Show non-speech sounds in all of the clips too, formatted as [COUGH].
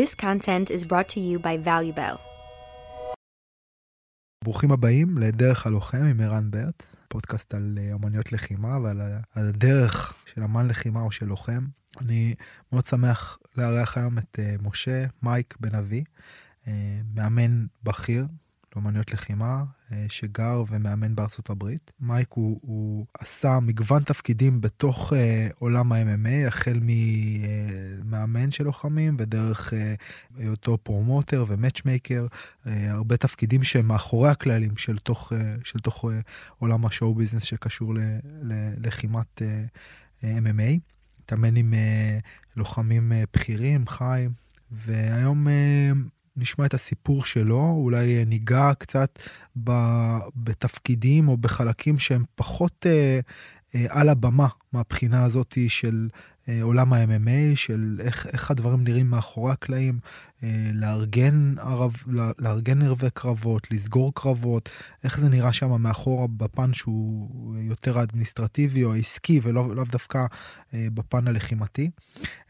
This content is brought to you by ValueBell. ברוכים הבאים לדרך הלוחם עם ערן ברט, פודקאסט על אה, אמניות לחימה ועל הדרך של אמן לחימה או של לוחם. אני מאוד שמח לארח היום את אה, משה מייק בן אבי, אה, מאמן בכיר לאמניות לחימה, שגר ומאמן בארצות הברית. מייק הוא, הוא עשה מגוון תפקידים בתוך אה, עולם ה-MMA, החל ממאמן של לוחמים ודרך אה, היותו פרומוטר ו matchmaker, אה, הרבה תפקידים שהם מאחורי הקלעים של תוך, אה, של תוך אה, עולם ה show business שקשור ללחימת אה, אה, MMA. התאמן עם אה, לוחמים אה, בכירים, חיים, והיום אה, נשמע את הסיפור שלו, אולי אה, ניגע קצת ב- בתפקידים או בחלקים שהם פחות אה, אה, על הבמה מהבחינה הזאת של עולם ה-MMA, של איך, איך הדברים נראים מאחורי הקלעים, אה, לארגן, ערב, לארגן ערבי קרבות, לסגור קרבות, איך זה נראה שם מאחורה בפן שהוא יותר האדמיניסטרטיבי או העסקי ולאו לאו דווקא אה, בפן הלחימתי.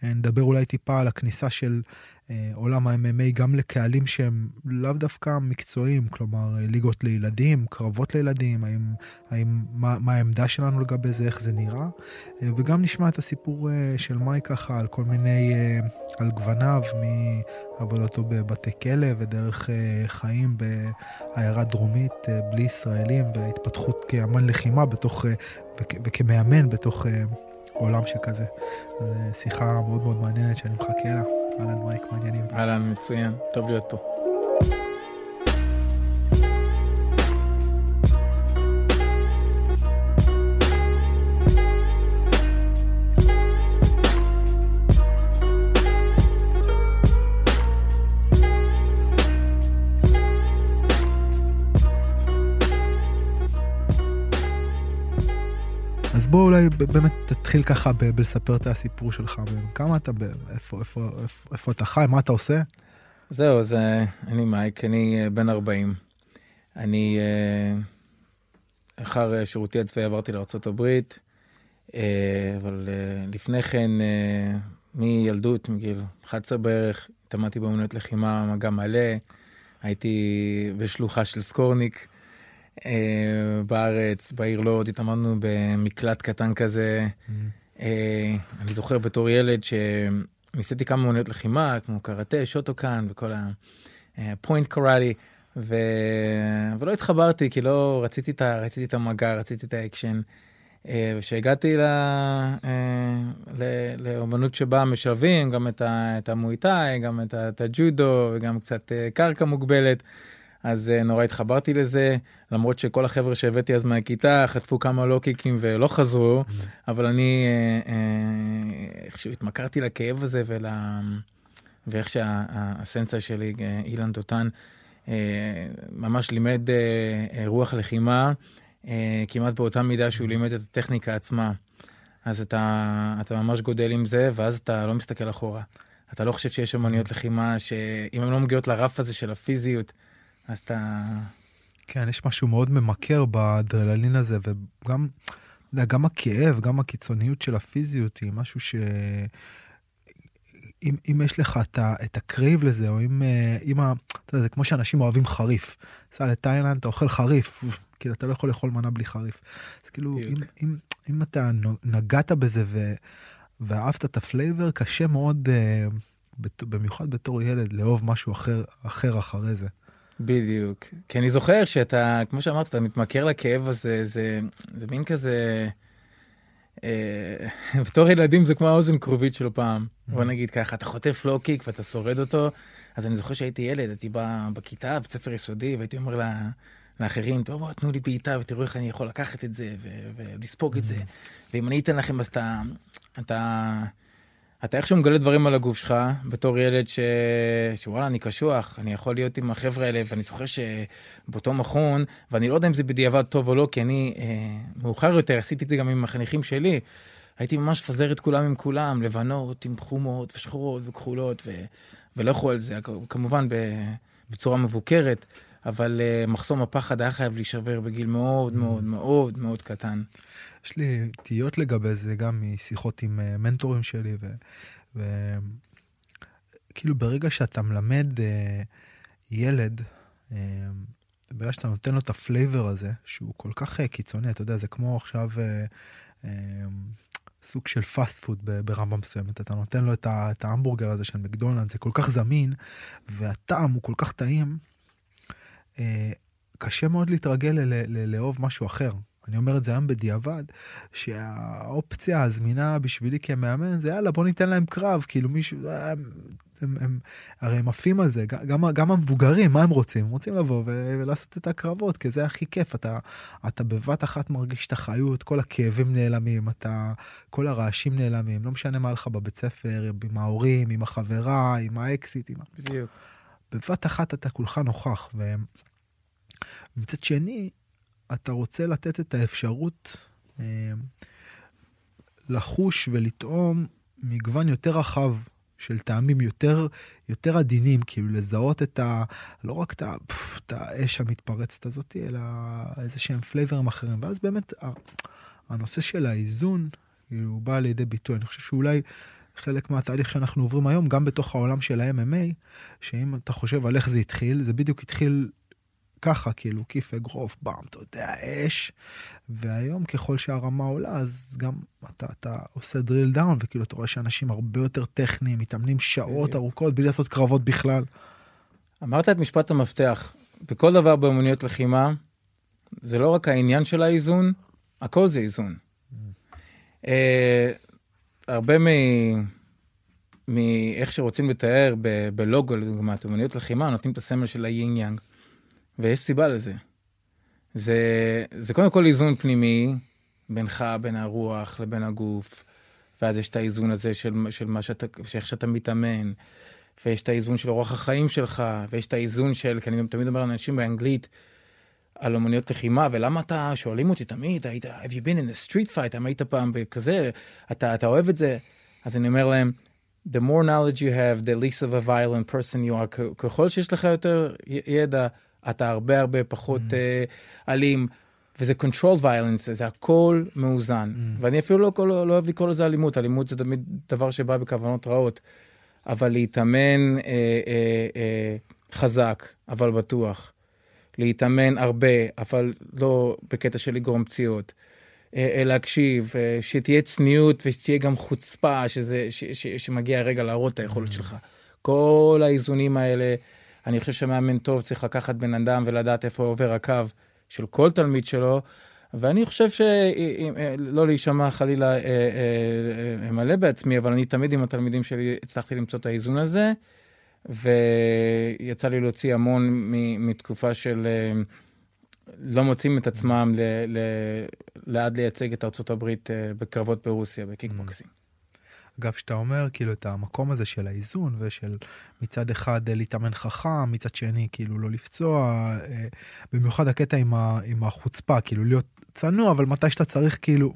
אה, נדבר אולי טיפה על הכניסה של אה, עולם ה-MMA גם לקהלים שהם לאו דווקא מקצועיים, כלומר אה, ליגות לילדים, קרבות לילדים, האם, האם, מה, מה העמדה שלנו לגבי זה, איך זה נראה, אה, וגם נשמע את הסיפור אה, של מאי ככה על כל מיני, אה, על גווניו, מעבודתו בבתי כלא ודרך אה, חיים בעיירה דרומית אה, בלי ישראלים והתפתחות כאמן לחימה בתוך, וכ, וכמאמן בתוך עולם שכזה. שיחה מאוד מאוד מעניינת שאני מחכה לה. אהלן מייק, מעניינים. אהלן, מצוין, טוב להיות פה. בוא אולי באמת תתחיל ככה בלספר את הסיפור שלך, כמה אתה, איפה, איפה, איפה, איפה אתה חי, מה אתה עושה? זהו, אז אה, אני מייק, אני אה, בן 40. אני, אה, אחר שירותי הצבאי עברתי לארה"ב, אבל לפני כן, מילדות, מגיל 11 בערך, התאמנתי באמנויות לחימה, מגע מלא, הייתי בשלוחה של סקורניק. אה, בארץ, בעיר לוד, התאמנו במקלט קטן כזה. אה, אני זוכר בתור ילד שניסיתי כמה אמנויות לחימה, כמו קראטה, שוטוקן וכל ה point karate, ו... ולא התחברתי, כי לא רציתי את, ה... רציתי את המגע, רציתי את האקשן. אה, וכשהגעתי ל... אה, ל... לאמנות שבה משלבים גם את, ה... את המואיטאי, גם את, ה... את הג'ודו וגם קצת אה, קרקע מוגבלת. אז אה, נורא התחברתי לזה, למרות שכל החבר'ה שהבאתי אז מהכיתה חטפו כמה לוקיקים ולא חזרו, אבל אני אה, אה, איכשהו התמכרתי לכאב הזה ול... ואיך שהסנסה שלי, אילן דותן, ממש לימד רוח לחימה, כמעט באותה מידה שהוא לימד את הטכניקה עצמה. אז אתה, אתה ממש גודל עם זה, ואז אתה לא מסתכל אחורה. אתה לא חושב שיש אמנויות לחימה שאם הן לא מגיעות לרף הזה של הפיזיות, אז אתה... כן, יש משהו מאוד ממכר באדרנלין הזה, וגם גם הכאב, גם הקיצוניות של הפיזיות היא משהו ש... אם, אם יש לך את, את ה crave לזה, או אם, אה, אם ה... אתה יודע, זה כמו שאנשים אוהבים חריף. סע לתאילנד, אתה אוכל חריף, כי אתה לא יכול לאכול מנה בלי חריף. אז כאילו, אם. אם, אם אתה נגעת בזה ו, ואהבת את ה flavor, קשה מאוד, אה, במיוחד בתור ילד, לאהוב משהו אחר, אחר אחרי זה. בדיוק. כי אני זוכר שאתה, כמו שאמרת, אתה מתמכר לכאב הזה, זה, זה מין כזה... אה, [LAUGHS] בתור ילדים זה כמו האוזן כרובית של פעם. בוא נגיד ככה, אתה חוטף low-kick ואתה שורד אותו, אז אני זוכר שהייתי ילד, הייתי בא בכיתה, בית ספר יסודי, והייתי אומר לה, לאחרים, טוב, בואו תנו לי בעיטה ותראו איך אני יכול לקחת את זה ו- ולספוג את זה. ואם אני אתן לכם, אז אתה, אתה, אתה איכשהו מגלה דברים על הגוף שלך, בתור ילד ש... שוואלה, אני קשוח, אני יכול להיות עם החבר'ה האלה, ואני זוכר שבאותו מכון, ואני לא יודע אם זה בדיעבד טוב או לא, כי אני אה, מאוחר יותר עשיתי את זה גם עם החניכים שלי. הייתי ממש מפזר את כולם עם כולם, לבנות עם חומות ושחורות וכחולות, ו... ולכו על זה, כמובן. בצורה מבוקרת, אבל אה, מחסום הפחד היה חייב להישבר בגיל מאוד מאוד מאוד מאוד קטן. יש לי תהיות לגבי זה גם משיחות עם אה, מנטורים שלי, ו... ו... כאילו ברגע שאתה מלמד אה, ילד, אה, ברגע שאתה נותן לו את ה flavor הזה, שהוא כל כך אה, קיצוני, אתה יודע, זה כמו עכשיו אה, אה, סוג של fast food ברמה מסוימת. אתה נותן לו את, ה, את ההמבורגר הזה של מקדונלד, זה כל כך זמין, והטעם הוא כל כך טעים, אה, קשה מאוד להתרגל לאהוב משהו אחר. אני אומר את זה היום בדיעבד, שהאופציה הזמינה בשבילי כמאמן זה יאללה בוא ניתן להם קרב, כאילו מישהו, אה, הם, הם, הם הרי הם עפים על זה, גם, גם המבוגרים, מה הם רוצים? הם רוצים לבוא ולעשות את הקרבות, כי זה הכי כיף, אתה, אתה בבת אחת מרגיש את החיות, כל הכאבים נעלמים, אתה, כל הרעשים נעלמים, לא משנה מה לך בבית ספר, עם ההורים, עם החברה, עם האקסיט, עם... בדיוק. בבת אחת אתה כולך נוכח, ומצד שני, אתה רוצה לתת את האפשרות אה, לחוש ולטעום מגוון יותר רחב של טעמים יותר, יותר עדינים, כאילו לזהות את ה... לא רק את, ה, פף, את האש המתפרצת הזאת, אלא איזה שהם פלייברים אחרים. ואז באמת הנושא של האיזון, הוא בא לידי ביטוי. אני חושב שאולי חלק מהתהליך שאנחנו עוברים היום, גם בתוך העולם של ה-MMA, שאם אתה חושב על איך זה התחיל, זה בדיוק התחיל ככה, כאילו, כיף אגרוף, באם, אתה יודע, אש. והיום, ככל שהרמה עולה, אז גם אתה, אתה עושה drill down, וכאילו, אתה רואה שאנשים הרבה יותר טכניים, מתאמנים שעות ארוכות בלי לעשות קרבות בכלל. אמרת את משפט המפתח, בכל דבר באמוניות לחימה, זה לא רק העניין של האיזון, הכל זה איזון. אה, הרבה מ... מאיך שרוצים לתאר בלוגו, לדוגמה, אמוניות לחימה, נותנים את הסמל של היינג יאנג. ויש סיבה לזה. זה, זה קודם כל איזון פנימי בינך, בין הרוח לבין הגוף, ואז יש את האיזון הזה של, של מה שאתה, שאיך שאתה מתאמן, ויש את האיזון של אורח החיים שלך, ויש את האיזון של, כי אני תמיד אומר לאנשים באנגלית, על אמניות לחימה, ולמה אתה, שואלים אותי תמיד, היית, have you been in a street fight, האם היית פעם בכזה, אתה, אתה אוהב את זה? אז אני אומר להם, the more knowledge you have, the least of a violent person you are, ככל שיש לך יותר ידע, אתה הרבה הרבה פחות mm. uh, אלים, וזה controlled violence, זה הכל מאוזן. Mm. ואני אפילו לא, לא, לא אוהב לקרוא לזה אלימות, אלימות זה תמיד דבר שבא בכוונות רעות. אבל להתאמן אה, אה, אה, חזק, אבל בטוח. להתאמן הרבה, אבל לא בקטע של לגרום פציעות. אה, אה, להקשיב, אה, שתהיה צניעות ושתהיה גם חוצפה, שזה, ש, ש, שמגיע הרגע להראות את היכולת mm. שלך. כל האיזונים האלה. אני חושב שמאמן טוב צריך לקחת בן אדם ולדעת איפה עובר הקו של כל תלמיד שלו. ואני חושב שלא להישמע חלילה אה, אה, אה, מלא בעצמי, אבל אני תמיד עם התלמידים שלי הצלחתי למצוא את האיזון הזה, ויצא לי להוציא המון מתקופה של לא מוצאים את עצמם לעד לייצג את ארה"ב בקרבות ברוסיה, בקיקבוקסינג. אגב, שאתה אומר, כאילו, את המקום הזה של האיזון ושל מצד אחד אה, להתאמן חכם, מצד שני, כאילו, לא לפצוע, אה, במיוחד הקטע עם, ה, עם החוצפה, כאילו, להיות צנוע, אבל מתי שאתה צריך, כאילו...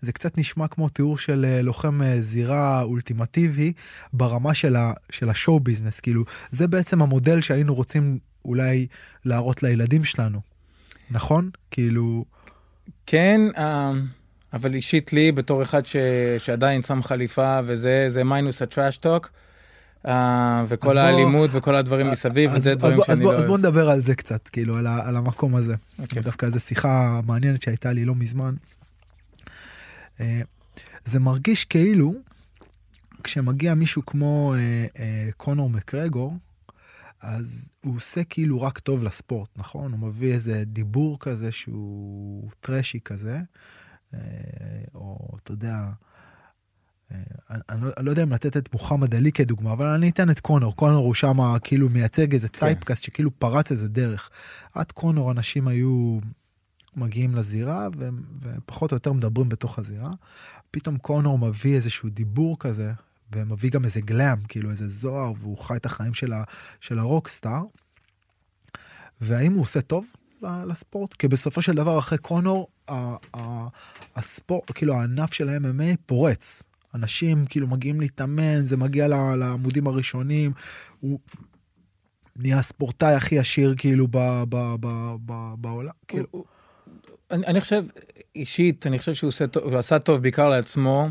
זה קצת נשמע כמו תיאור של אה, לוחם זירה אולטימטיבי ברמה של, ה, של ה show business, כאילו, זה בעצם המודל שהיינו רוצים אולי להראות לילדים שלנו, נכון? כאילו... כן, אה... אבל אישית לי, בתור אחד ש... שעדיין שם חליפה וזה, זה מיינוס ה trash talk. אה, וכל בוא, האלימות וכל הדברים אה, מסביב, וזה דברים בוא, שאני אז בוא, לא... אז בוא נדבר על זה קצת, כאילו, על, ה, על המקום הזה. אוקיי. אוקיי. דווקא איזו שיחה מעניינת שהייתה לי לא מזמן. Uh, זה מרגיש כאילו, כשמגיע מישהו כמו uh, uh, קונור מקרגור, אז הוא עושה כאילו רק טוב לספורט, נכון? הוא מביא איזה דיבור כזה שהוא טרשי כזה, אה, או אתה יודע, אה, אני, אני, לא, אני לא יודע אם לתת את מוחמד עלי כדוגמה, אבל אני אתן את קונור. קונור הוא שם כאילו מייצג איזה כן. טייפקאסט שכאילו פרץ איזה דרך. עד קונור אנשים היו מגיעים לזירה ו, ופחות או יותר מדברים בתוך הזירה. פתאום קונור מביא איזשהו דיבור כזה, ומביא גם איזה גלאם, כאילו איזה זוהר, והוא חי את החיים של, ה, של הרוקסטאר. והאם הוא עושה טוב? לספורט, כי בסופו של דבר אחרי קונור, הספורט, כאילו הענף של ה-MMA פורץ. אנשים כאילו מגיעים להתאמן, זה מגיע לעמודים הראשונים, הוא נהיה הספורטאי הכי עשיר כאילו ב, ב, ב, ב, בעולם. כאילו. אני, אני חושב, אישית, אני חושב שהוא עושה, הוא עשה טוב בעיקר לעצמו,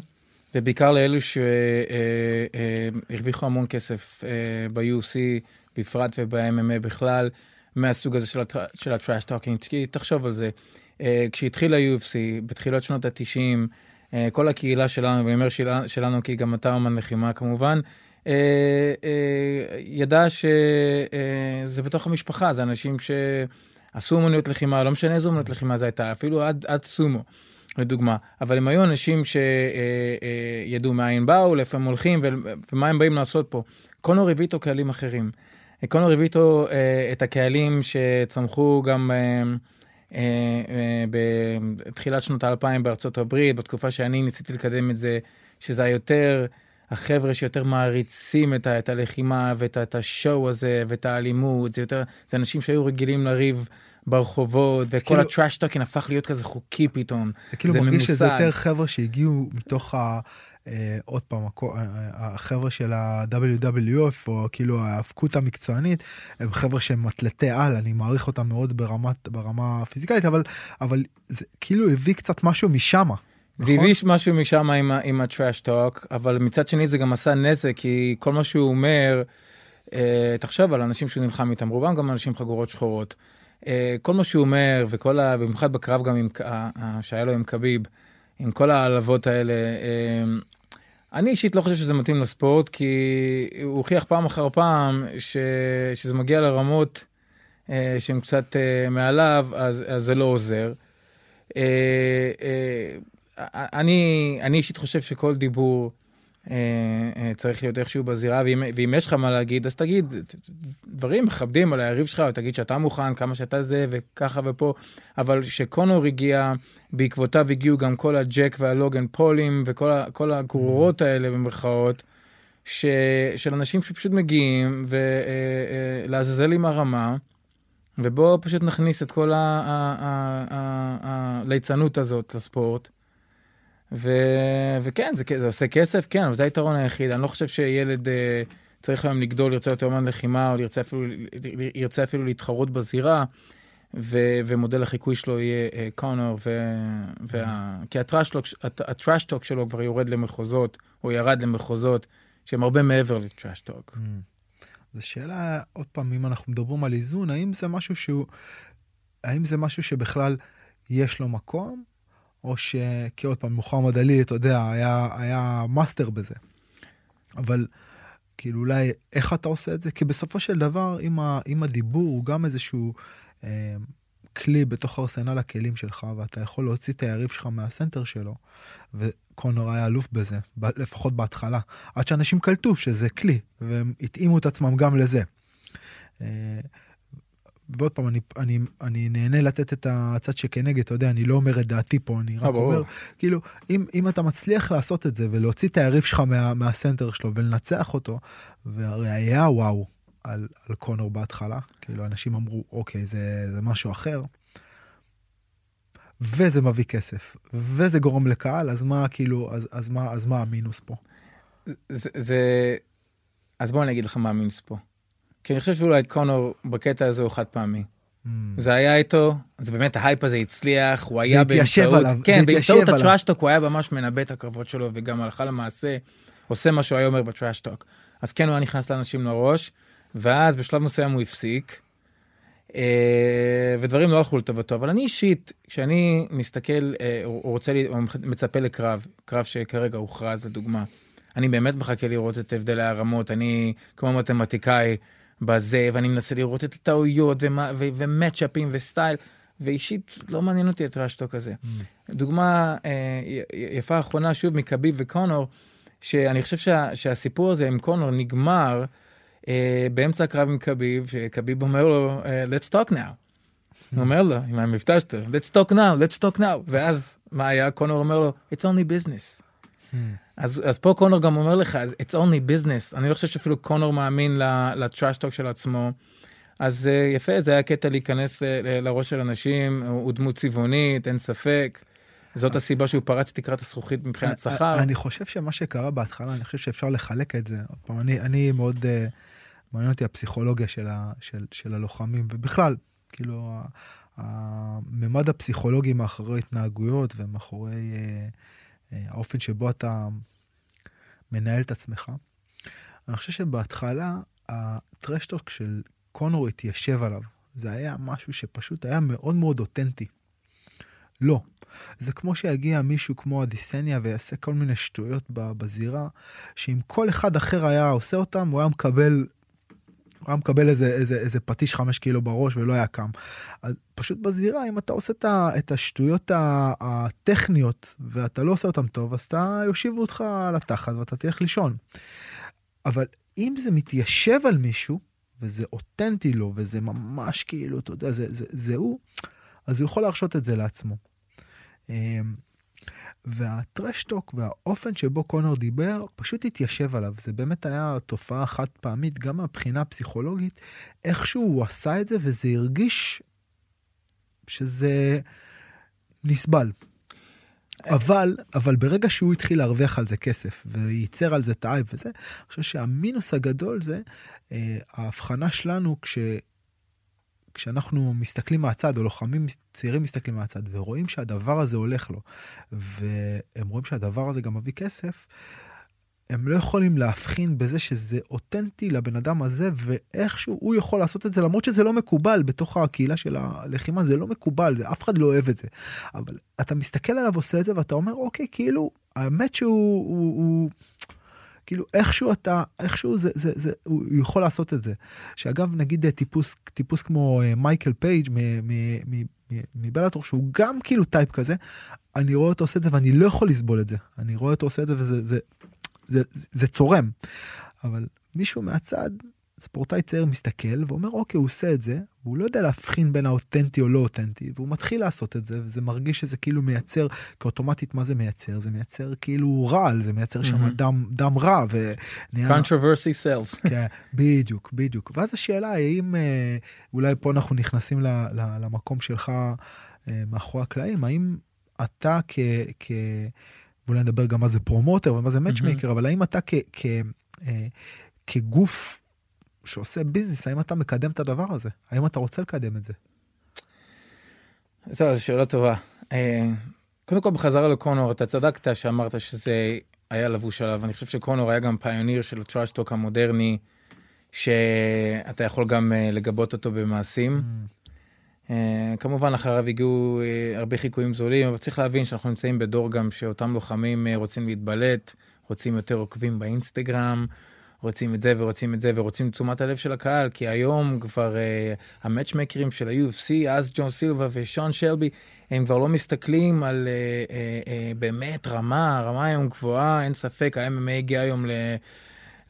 ובעיקר לאלו שהרוויחו המון כסף ב-UC בפרט וב-MMA בכלל, מהסוג הזה של ה-trash talking, כי תחשוב על זה. כשהתחיל ה-UFC, בתחילת שנות ה-90, כל הקהילה שלנו, ואני אומר שלנו כי גם אתה אומן לחימה כמובן, ידע שזה בתוך המשפחה, זה אנשים שעשו אומנויות לחימה, לא משנה איזה אומנויות לחימה זה הייתה, אפילו עד, עד סומו. לדוגמה, אבל הם היו אנשים שידעו מאין באו, לאיפה הם הולכים ומה הם באים לעשות פה. קונור הביא איתו קהלים אחרים. קונור הביא איתו את הקהלים שצמחו גם בתחילת שנות האלפיים בארצות הברית, בתקופה שאני ניסיתי לקדם את זה, שזה היותר, החבר'ה שיותר מעריצים את, ה, את הלחימה ואת את השואו הזה ואת האלימות, זה יותר, זה אנשים שהיו רגילים לריב. ברחובות, וכל כאילו, ה-trash talking הפך להיות כזה חוקי פתאום. זה כאילו זה מרגיש ממוסד. שזה יותר חבר'ה שהגיעו מתוך ה... אה, עוד פעם, אה, החבר'ה של ה-WWF, או כאילו ההאבקות המקצוענית, הם חבר'ה שהם אתלטי על, אני מעריך אותם מאוד ברמת, ברמה הפיזיקלית, אבל, אבל זה כאילו הביא קצת משהו משם. זה נכון? הביא משהו משם עם, עם הטראש טוק, אבל מצד שני זה גם עשה נזק, כי כל מה שהוא אומר, אה, תחשוב על אנשים שהוא נלחם איתם, רובם גם אנשים חגורות שחורות. אה, כל מה שהוא אומר, וכל ה... במיוחד בקרב גם עם, שהיה לו עם קביב, עם כל העלבות האלה, אה, אני אישית לא חושב שזה מתאים לספורט, כי הוא הוכיח פעם אחר פעם ש... שזה מגיע לרמות אה, שהן קצת מעליו, אז, אז זה לא עוזר. אני, אני אישית חושב שכל דיבור אה, אה, צריך להיות איכשהו בזירה, ואם, ואם יש לך מה להגיד, אז תגיד דברים מכבדים על היריב שלך, או תגיד שאתה מוכן, כמה שאתה זה, וככה ופה, אבל שקונור הגיע, בעקבותיו הגיעו גם כל הג'ק והלוגן פולים, וכל הגרורות האלה במרכאות, ש, של אנשים שפשוט מגיעים, ולעזאזל אה, עם הרמה. ובואו פשוט נכניס את כל הליצנות הזאת לספורט. ו... וכן, זה, זה עושה כסף, כן, אבל זה היתרון היחיד. אני לא חושב שילד אה, צריך היום לגדול, ירצה להיות אומן לחימה, או ירצה אפילו, ירצה אפילו להתחרות בזירה, ו... ומודל החיקוי שלו יהיה אה, קונור, ו... וה... כי ה-trash talk שלו כבר יורד למחוזות, או ירד למחוזות, שהם הרבה מעבר ל-trash talk. Mm. זו שאלה, עוד פעם, אם אנחנו מדברים על איזון, האם זה משהו שהוא, האם זה משהו שבכלל יש לו מקום? או ש... כי עוד פעם, מוחמד עלי, אתה יודע, היה, היה מאסטר בזה. אבל כאילו אולי איך אתה עושה את זה? כי בסופו של דבר, אם, ה, אם הדיבור הוא גם איזשהו אה, כלי בתוך ארסנל הכלים שלך, ואתה יכול להוציא את היריב שלך מהסנטר שלו, וקונור היה אלוף בזה, ב, לפחות בהתחלה, עד שאנשים קלטו שזה כלי, והם התאימו את עצמם גם לזה. אה, ועוד פעם, אני, אני, אני נהנה לתת את הצד שכנגד, אתה יודע, אני לא אומר את דעתי פה, אני רק אה, אומר, כאילו, אם, אם אתה מצליח לעשות את זה ולהוציא את היריב שלך מה, מהסנטר שלו ולנצח אותו, והרי היה וואו על, על קונור בהתחלה, כאילו, אנשים אמרו, אוקיי, זה, זה משהו אחר, וזה מביא כסף, וזה גורם לקהל, אז מה, כאילו, אז, אז, מה, אז מה המינוס פה? זה, זה... אז בוא אני אגיד לך מה המינוס פה. כי אני חושב שאולי קונור בקטע הזה הוא חד פעמי. Mm. זה היה איתו, אז באמת ההייפ הזה הצליח, הוא היה באמצעות, עליו, כן, באמצעות הטראשטוק הוא היה ממש מנבא את הקרבות שלו, וגם הלכה למעשה עושה מה שהוא היה אומר בטראשטוק. אז כן, הוא היה נכנס לאנשים לראש, ואז בשלב מסוים הוא הפסיק, אה, ודברים לא הלכו לטובתו, אבל אני אישית, כשאני מסתכל, אה, הוא רוצה, הוא מצפה לקרב, קרב שכרגע הוכרז לדוגמה, אני באמת מחכה לראות את הבדלי הרמות, אני כמו מתמטיקאי, בזה, ואני מנסה לראות את הטעויות ומצ'אפים וסטייל, ואישית לא מעניין אותי את רשטוק הזה. Mm. דוגמה אה, יפה אחרונה, שוב, מקביב וקונור, שאני חושב שה, שהסיפור הזה עם קונור נגמר אה, באמצע הקרב עם קביב, שקביב אומר לו, אה, let's talk now. הוא אומר לו, עם המבטא שלו, let's talk now, let's talk now. ואז מה היה? קונור אומר לו, it's only business. אז, אז פה קונור גם אומר לך, it's only business. אני לא חושב שאפילו קונור מאמין לטראשטוק של עצמו. אז uh, יפה, זה היה קטע להיכנס uh, לראש של אנשים, הוא דמות צבעונית, אין ספק. זאת הסיבה שהוא פרץ תקרת הזכוכית מבחינת שכר. אני חושב שמה שקרה בהתחלה, אני חושב שאפשר לחלק את זה. עוד פעם, אני, אני מאוד, uh, מעניין אותי הפסיכולוגיה של, ה, של, של הלוחמים, ובכלל, כאילו, הממד הפסיכולוגי מאחורי התנהגויות ומאחורי... Uh, אה, האופן שבו אתה מנהל את עצמך. אני חושב שבהתחלה הטרשטוק של קונור התיישב עליו. זה היה משהו שפשוט היה מאוד מאוד אותנטי. לא. זה כמו שיגיע מישהו כמו אדיסניה ויעשה כל מיני שטויות בזירה, שאם כל אחד אחר היה עושה אותם, הוא היה מקבל הוא היה מקבל איזה, איזה, איזה פטיש חמש קילו בראש ולא היה קם. אז פשוט בזירה, אם אתה עושה את השטויות הטכניות ואתה לא עושה אותן טוב, אז אתה יושיבו אותך על התחת ואתה תלך לישון. אבל אם זה מתיישב על מישהו, וזה אותנטי לו, וזה ממש כאילו, אתה יודע, זה, זה, זה הוא, אז הוא יכול להרשות את זה לעצמו. והטרשטוק והאופן שבו קונור דיבר פשוט התיישב עליו. זה באמת היה תופעה חד פעמית, גם מהבחינה הפסיכולוגית, איכשהו הוא עשה את זה וזה הרגיש שזה נסבל. אבל, אבל ברגע שהוא התחיל להרוויח על זה כסף וייצר על זה את האייב וזה, אני חושב שהמינוס הגדול זה אה, ההבחנה שלנו כש... כשאנחנו מסתכלים מהצד, או לוחמים צעירים מסתכלים מהצד, ורואים שהדבר הזה הולך לו, והם רואים שהדבר הזה גם מביא כסף, הם לא יכולים להבחין בזה שזה אותנטי לבן אדם הזה, ואיכשהו הוא יכול לעשות את זה, למרות שזה לא מקובל בתוך הקהילה של הלחימה, זה לא מקובל, זה, אף אחד לא אוהב את זה. אבל אתה מסתכל עליו עושה את זה, ואתה אומר, אוקיי, כאילו, האמת שהוא... הוא, הוא, כאילו איכשהו אתה, איכשהו זה, זה, זה, הוא יכול לעשות את זה. שאגב, נגיד טיפוס, טיפוס כמו אה, מייקל פייג' מ-Bellator, שהוא גם כאילו type כזה, אני רואה אותו עושה את זה ואני לא יכול לסבול את זה. אני רואה אותו עושה את זה וזה זה, זה, זה, זה צורם. אבל מישהו מהצד ספורטאי צעיר מסתכל ואומר אוקיי הוא עושה את זה והוא לא יודע להבחין בין האותנטי או לא אותנטי והוא מתחיל לעשות את זה וזה מרגיש שזה כאילו מייצר כי אוטומטית מה זה מייצר זה מייצר כאילו רעל זה מייצר שם mm-hmm. דם דם רע ונהיה controversy sells [LAUGHS] כן, בדיוק בדיוק ואז השאלה האם אה, אולי פה אנחנו נכנסים ל, ל, למקום שלך אה, מאחורי הקלעים האם אתה כ... כ ואולי נדבר גם מה זה promoter ומה זה matchmaker mm-hmm. אבל האם אתה כ, כ, אה, כגוף שעושה ביזנס, האם אתה מקדם את הדבר הזה? האם אתה רוצה לקדם את זה? זו שאלה טובה. אה, קודם כל בחזרה לקונור, אתה צדקת שאמרת שזה היה לבוש עליו, אני חושב שקונור היה גם פיוניר של הטראשטוק המודרני, שאתה יכול גם אה, לגבות אותו במעשים. Mm. אה, כמובן אחריו הגיעו הרבה חיקויים זולים, אבל צריך להבין שאנחנו נמצאים בדור גם שאותם לוחמים רוצים להתבלט, רוצים יותר עוקבים באינסטגרם, רוצים את זה ורוצים את זה ורוצים תשומת הלב של הקהל, כי היום כבר uh, המאצ'מקרים של ה-UFC, אז ג'ון סילבה ושון שלבי, הם כבר לא מסתכלים על uh, uh, uh, באמת רמה, הרמה היום גבוהה, אין ספק, ה-MMA הגיע היום ל...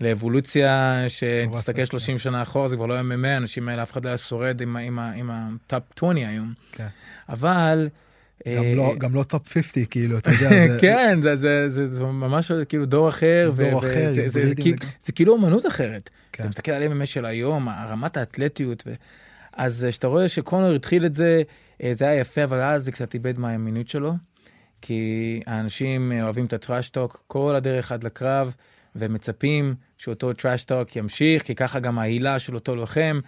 לאבולוציה שתסתכל 30 כן. שנה אחורה, זה כבר לא היה MMA, האנשים האלה, אף אחד לא היה שורד עם ה-top 20 היום. כן. אבל... גם לא, גם לא top 50 כאילו אתה יודע [LAUGHS] כן זה, זה, זה, זה ממש כאילו דור אחר דור ו- אחר זה, זה, זה, כאילו, זה כאילו אמנות אחרת כן. אתה מסתכל על MMA של היום רמת האתלטיות ו... אז כשאתה רואה שקונר התחיל את זה אה, זה היה יפה אבל אז זה קצת איבד מהאמינות שלו כי האנשים אוהבים את ה-trash talk כל הדרך עד לקרב ומצפים שאותו trash talk ימשיך כי ככה גם ההילה של אותו לוחם.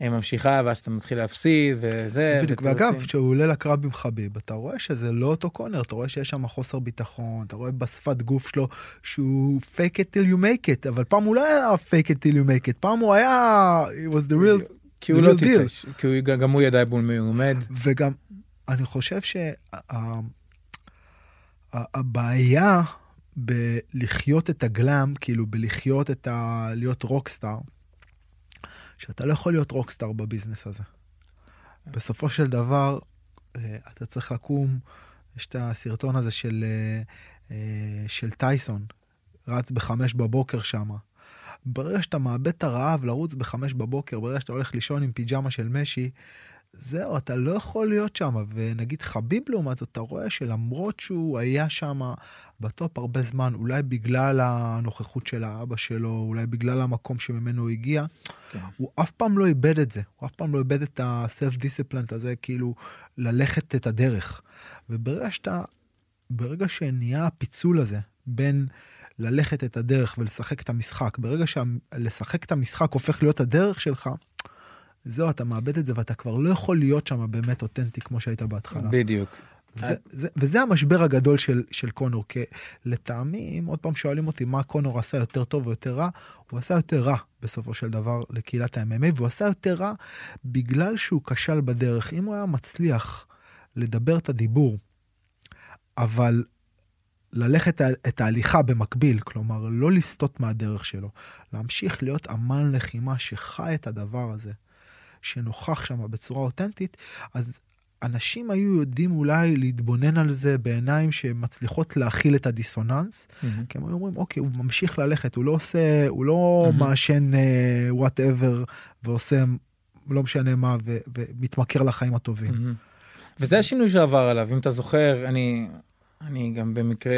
ממשיכה ואז אתה מתחיל להפסיד וזה. בדיוק, ואגב, כשהוא עולה לקרב עם חביב, אתה רואה שזה לא אותו קונר, אתה רואה שיש שם חוסר ביטחון, אתה רואה בשפת גוף שלו שהוא fake it till you make it, אבל פעם הוא לא היה fake it till you make it, פעם הוא היה, it was the real, כי הוא לא טיפש, כי הוא, גם הוא ידע מול מי הוא עומד. וגם, אני חושב שהבעיה בלחיות את הגלאם, כאילו בלחיות את ה... להיות רוקסטאר, שאתה לא יכול להיות רוקסטאר בביזנס הזה. בסופו של דבר, אה, אתה צריך לקום, יש את הסרטון הזה של, אה, אה, של טייסון, רץ בחמש בבוקר שם. ברגע שאתה מאבד את הרעב לרוץ בחמש בבוקר, ברגע שאתה הולך לישון עם פיג'מה של משי, זהו, אתה לא יכול להיות שם. ונגיד חביב לעומת זאת, אתה רואה שלמרות שהוא היה שם בטופ הרבה זמן, אולי בגלל הנוכחות של האבא שלו, אולי בגלל המקום שממנו הוא הגיע, כן. הוא אף פעם לא איבד את זה. הוא אף פעם לא איבד את ה-self discipline הזה, כאילו, ללכת את הדרך. וברגע שאתה, ברגע שנהיה הפיצול הזה בין... ללכת את הדרך ולשחק את המשחק, ברגע שלשחק את המשחק הופך להיות הדרך שלך, זהו, אתה מאבד את זה ואתה כבר לא יכול להיות שם באמת אותנטי כמו שהיית בהתחלה. בדיוק. וזה, זה, וזה המשבר הגדול של, של קונור, כי לטעמי, אם עוד פעם שואלים אותי מה קונור עשה יותר טוב או יותר רע, הוא עשה יותר רע בסופו של דבר לקהילת ה-MMA, והוא עשה יותר רע בגלל שהוא כשל בדרך. אם הוא היה מצליח לדבר את הדיבור, אבל ללכת את ההליכה במקביל, כלומר, לא לסטות מהדרך שלו, להמשיך להיות אמן לחימה שחי את הדבר הזה, שנוכח שם בצורה אותנטית, אז אנשים היו יודעים אולי להתבונן על זה בעיניים שמצליחות להכיל את הדיסוננס, mm-hmm. כי הם היו אומרים, אוקיי, הוא ממשיך ללכת, הוא לא עושה, הוא לא mm-hmm. מעשן whatever uh, ועושה לא משנה מה ו- ומתמכר לחיים הטובים. Mm-hmm. וזה השינוי שעבר עליו, אם אתה זוכר, אני, אני גם במקרה,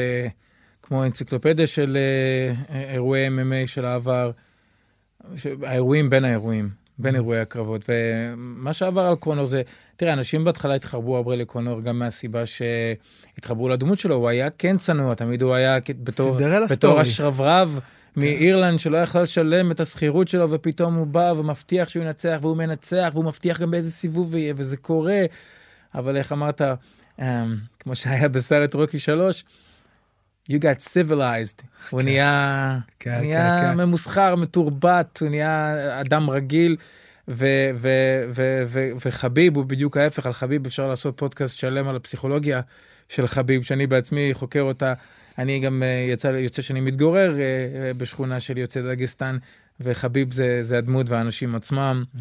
כמו אנציקלופדיה של uh, אירועי MMA של העבר, האירועים בין האירועים. בין אירועי הקרבות, ומה שעבר על קונור זה, תראה, אנשים בהתחלה התחרבו הרבה לקונור גם מהסיבה שהתחברו לדמות שלו, הוא היה כן צנוע, תמיד הוא היה בתור, בתור השרברב כן. מאירלנד שלא יכל לשלם את השכירות שלו, ופתאום הוא בא ומבטיח שהוא ינצח, והוא מנצח, והוא מבטיח גם באיזה סיבוב יהיה, וזה קורה. אבל איך אמרת, um, כמו שהיה בסרט רוקי 3, you got civilized, הוא כן. נהיה, כן, נהיה כן, ממוסחר, מתורבת, הוא נהיה אדם רגיל, ו, ו, ו, ו, וחביב הוא בדיוק ההפך, על חביב אפשר לעשות פודקאסט שלם על הפסיכולוגיה של חביב, שאני בעצמי חוקר אותה. אני גם אה, יצא, יוצא שאני מתגורר אה, אה, בשכונה של יוצאי דגסטן, וחביב זה, זה הדמות והאנשים עצמם. Mm.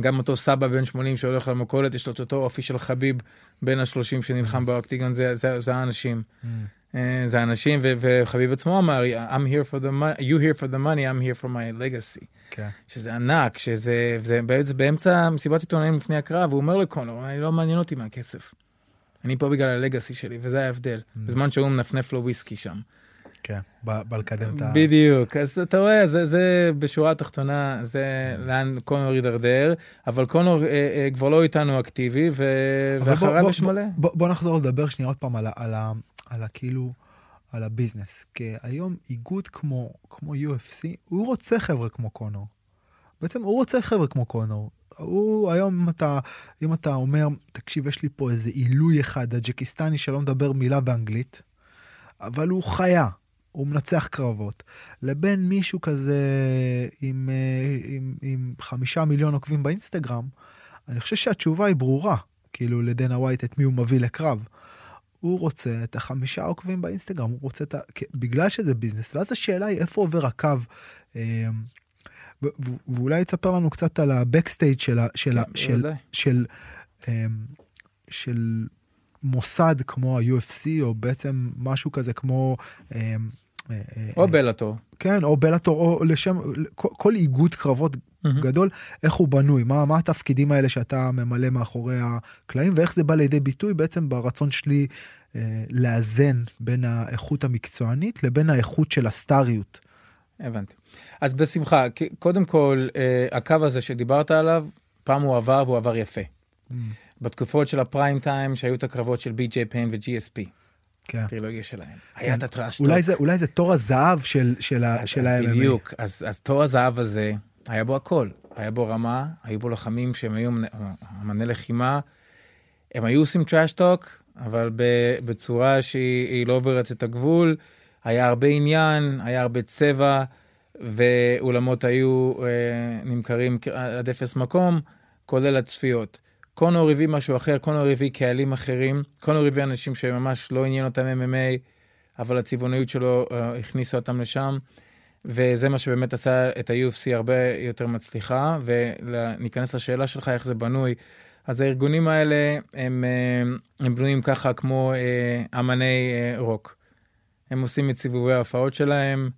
גם אותו סבא בן 80 שהולך למכולת, יש לו את אותו אופי של חביב בן ה-30 שנלחם באוקטיגון, זה, זה, זה האנשים. Mm. אה, זה אנשים, וחביב עצמו אמר, I'm here for the money, you here for the money, I'm here for my legacy. כן. שזה ענק, שזה זה, זה באמצע מסיבת עיתונאים לפני הקרב, הוא אומר לקונור, אני לא מעניין אותי מהכסף. אני פה בגלל הלגאסי שלי, וזה ההבדל. Mm. בזמן שהוא מנפנף לו וויסקי שם. כן, בא לקדם את ה... בדיוק, אז אתה רואה, זה, זה בשורה התחתונה, זה mm. לאן קונור יידרדר, אבל קונור אה, אה, כבר לא איתנו אקטיבי, ו... ואחריו יש מלא. בוא, בוא נחזור לדבר שנייה עוד פעם על, על, על הכאילו, על הביזנס. כי היום איגוד כמו, כמו UFC, הוא רוצה חבר'ה כמו קונור. בעצם הוא רוצה חבר'ה כמו קונור. הוא היום אם אתה, אם אתה אומר, תקשיב, יש לי פה איזה עילוי אחד, הטג'יקיסטני שלא מדבר מילה באנגלית, אבל הוא חיה, הוא מנצח קרבות, לבין מישהו כזה עם, אה, עם, עם חמישה מיליון עוקבים באינסטגרם, אני חושב שהתשובה היא ברורה, כאילו לדנה ווייט את מי הוא מביא לקרב. הוא רוצה את החמישה עוקבים באינסטגרם, הוא רוצה את ה... בגלל שזה ביזנס, ואז השאלה היא איפה עובר הקו. אה, ואולי תספר לנו קצת על הבקסטייג' של, של, כן, של, של, אה, של מוסד כמו ה-UFC, או בעצם משהו כזה כמו... אה, או בלאטור. כן, או בלאטור, או לשם, כל, כל איגוד קרבות mm-hmm. גדול, איך הוא בנוי, מה, מה התפקידים האלה שאתה ממלא מאחורי הקלעים, ואיך זה בא לידי ביטוי בעצם ברצון שלי אה, לאזן בין האיכות המקצוענית לבין האיכות של הסטאריות. הבנתי. אז בשמחה, קודם כל, אה, הקו הזה שדיברת עליו, פעם הוא עבר והוא עבר יפה. Mm. בתקופות של ה-prime time, שהיו את הקרבות של בי.ג'יי פיין ו-GSP. כן. הטרילוגיה שלהם. כן. היה את ה-trash אולי זה, אולי זה תור הזהב של, של, אז, של ה-MMA. בדיוק, אז, אז תור הזהב הזה, היה בו הכל. היה בו רמה, היו בו לוחמים שהם היו אמני לחימה, הם היו עושים trash talk, אבל בצורה שהיא לא עוברת את הגבול. היה הרבה עניין, היה הרבה צבע, ואולמות היו אה, נמכרים עד אפס מקום, כולל הצפיות. קונור הביא משהו אחר, קונור הביא קהלים אחרים, קונור הביא אנשים שממש לא עניין אותם MMA, אבל הצבעוניות שלו אה, הכניסה אותם לשם. וזה מה שבאמת עשה את ה-UFC הרבה יותר מצליחה, וניכנס לשאלה שלך איך זה בנוי. אז הארגונים האלה הם, אה, הם בנויים ככה כמו אה, אמני רוק. הם עושים את סיבובי ההופעות שלהם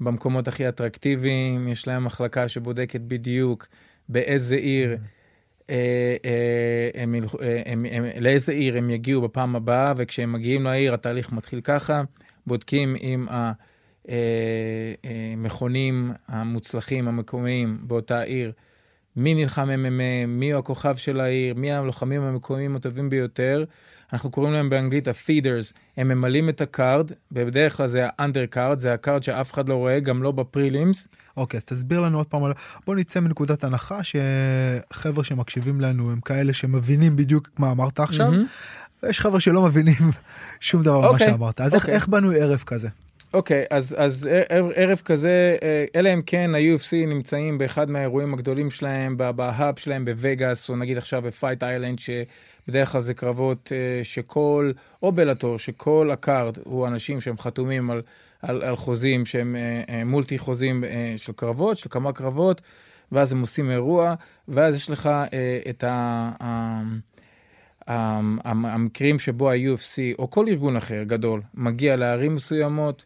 במקומות הכי אטרקטיביים, יש להם מחלקה שבודקת בדיוק באיזה עיר, אה, הם, אה, הם, הם, לאיזה עיר הם יגיעו בפעם הבאה, וכשהם מגיעים לעיר התהליך מתחיל ככה, בודקים אם. המכונים המוצלחים המקומיים באותה עיר מי נלחם MMA, מי הוא הכוכב של העיר, מי הלוחמים המקומיים הטובים ביותר. אנחנו קוראים להם באנגלית ה- fillers, הם ממלאים את ה-card, ובדרך כלל זה card, זה ה-card שאף אחד לא רואה, גם לא ב-prelims. אוקיי, אז תסביר לנו עוד פעם, בוא נצא מנקודת הנחה שחבר'ה שמקשיבים לנו הם כאלה שמבינים בדיוק מה אמרת עכשיו, מהמם. ויש חבר'ה שלא מבינים [LAUGHS] שום דבר ממה אוקיי, שאמרת. אז איך- אוקיי. איך בנוי ערב כזה? אוקיי, אז, אז ערב, ערב כזה, אה, אלא אם כן ה-UFC נמצאים באחד מהאירועים הגדולים שלהם, ב-hub שלהם בווגאס, או נגיד עכשיו ב-Fight Island, שבדרך כלל זה קרבות אה, שכל, או Bellator, שכל ה-card הוא אנשים שהם חתומים על, על, על חוזים שהם אה, אה, multi חוזים של קרבות, של כמה קרבות, ואז הם עושים אירוע, ואז יש לך את ה... ה המ- המ- המקרים שבו ה-UFC או כל ארגון אחר גדול מגיע לערים מסוימות,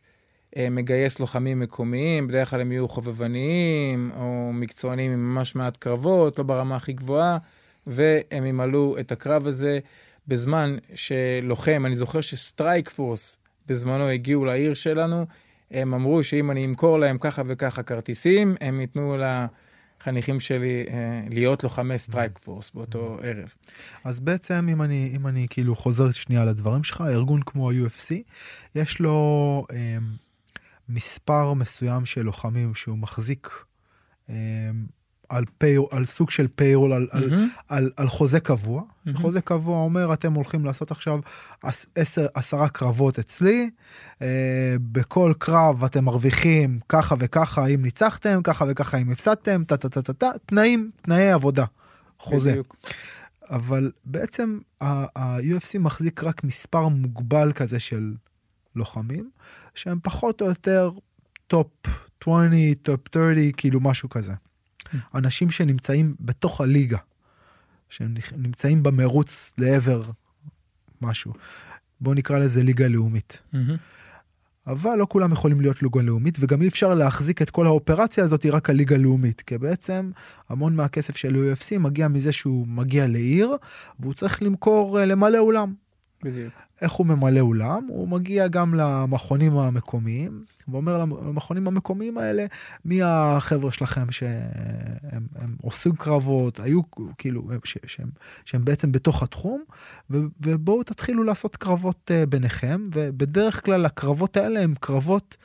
מגייס לוחמים מקומיים, בדרך כלל הם יהיו חובבניים או מקצוענים עם ממש מעט קרבות, לא ברמה הכי גבוהה, והם ימלאו את ה-card הזה בזמן שלוחם, אני זוכר ש-Strikeforce בזמנו הגיעו לעיר שלנו, הם אמרו שאם אני אמכור להם ככה וככה כרטיסים, הם ייתנו לחניכים שלי אה, להיות לוחמי Strikeforce באותו ערב. אז בעצם אם אני אם אני כאילו חוזר שנייה לדברים שלך ארגון כמו ה-UFC יש לו אה, מספר מסוים של לוחמים שהוא מחזיק אה, על, פי, על סוג של פיירול על, על, מהמם. על, על חוזה קבוע. מהמם. חוזה קבוע אומר אתם הולכים לעשות עכשיו עש- עשר, עשרה קרבות אצלי אה, בכל קרב אתם מרוויחים ככה וככה אם ניצחתם ככה וככה אם הפסדתם טה טה טה טה טה תנאים תנאי עבודה. חוזה. בדיוק. אבל בעצם ה-UFC מחזיק רק מספר מוגבל כזה של לוחמים, שהם פחות או יותר top 20, top 30, כאילו משהו כזה. אנשים שנמצאים בתוך הליגה, שנמצאים במרוץ לעבר משהו. בואו נקרא לזה ליגה לאומית. אבל לא כולם יכולים להיות ליגה לאומית, וגם אי אפשר להחזיק את כל האופרציה הזאת רק על ליגה לאומית, כי בעצם המון מהכסף של UFC מגיע מזה שהוא מגיע לעיר, והוא צריך למכור, אה, למלא אולם. בדיוק. איך הוא ממלא אולם? הוא מגיע גם למכונים המקומיים, ואומר למכונים המקומיים האלה, מי החבר'ה שלכם שהם הם עושים קרבות, היו כאילו, ש, שהם, שהם בעצם בתוך התחום, ו, ובואו תתחילו לעשות קרבות uh, ביניכם, ובדרך כלל הקרבות האלה הם קרבות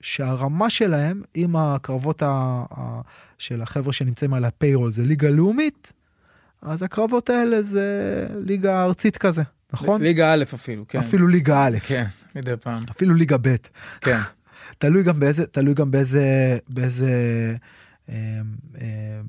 שהרמה שלהם, עם הקרבות ה, ה, של החבר'ה שנמצאים על הפיירול זה ליגה לאומית, אז הקרבות האלה זה ליגה ארצית כזה, נכון? ליגה א' אפילו, כן. אפילו ליגה א', כן, מדי פעם. אפילו ליגה ב'. כן. [LAUGHS] תלוי גם באיזה, תלוי גם באיזה, באיזה, אה, אה,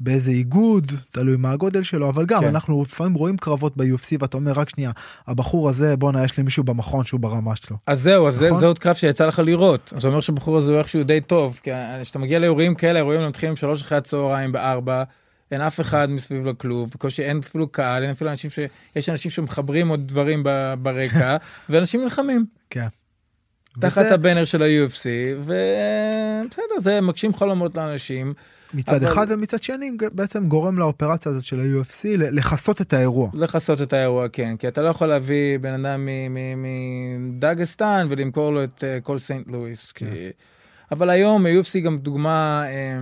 באיזה איגוד, תלוי מה הגודל שלו, אבל גם כן. אנחנו לפעמים רואים קרבות ב-UFC ואתה אומר רק שנייה, הבחור הזה, בואנה, יש לי מישהו במכון שהוא ברמה שלו. אז זהו, אז זה, נכון? זה עוד קרב שיצא לך לראות. אז זה אומר שבחור הזה הוא איכשהו די טוב, כי כשאתה מגיע לאירועים כאלה, אירועים מתחילים שלוש אחרי הצהריים בארבע, אין אף אחד מסביב לכלוב, בקושי אין אפילו קהל, אין אפילו אנשים ש... יש אנשים שמחברים עוד דברים ב- ברקע, [LAUGHS] ואנשים נלחמים כן. תחת וזה הבנר של ה-UFC, ובסדר, זה מגשים חלומות לאנשים, מצד אבל- אחד ומצד שני בעצם גורם לאופרציה הזאת של ה-UFC לכסות את האירוע. לכסות את האירוע, כן, כי אתה לא יכול להביא בן אדם מדגסטן ולמכור לו את אה, כל סנט לואיס. כי... אבל היום ה-UFC גם דוגמה אה,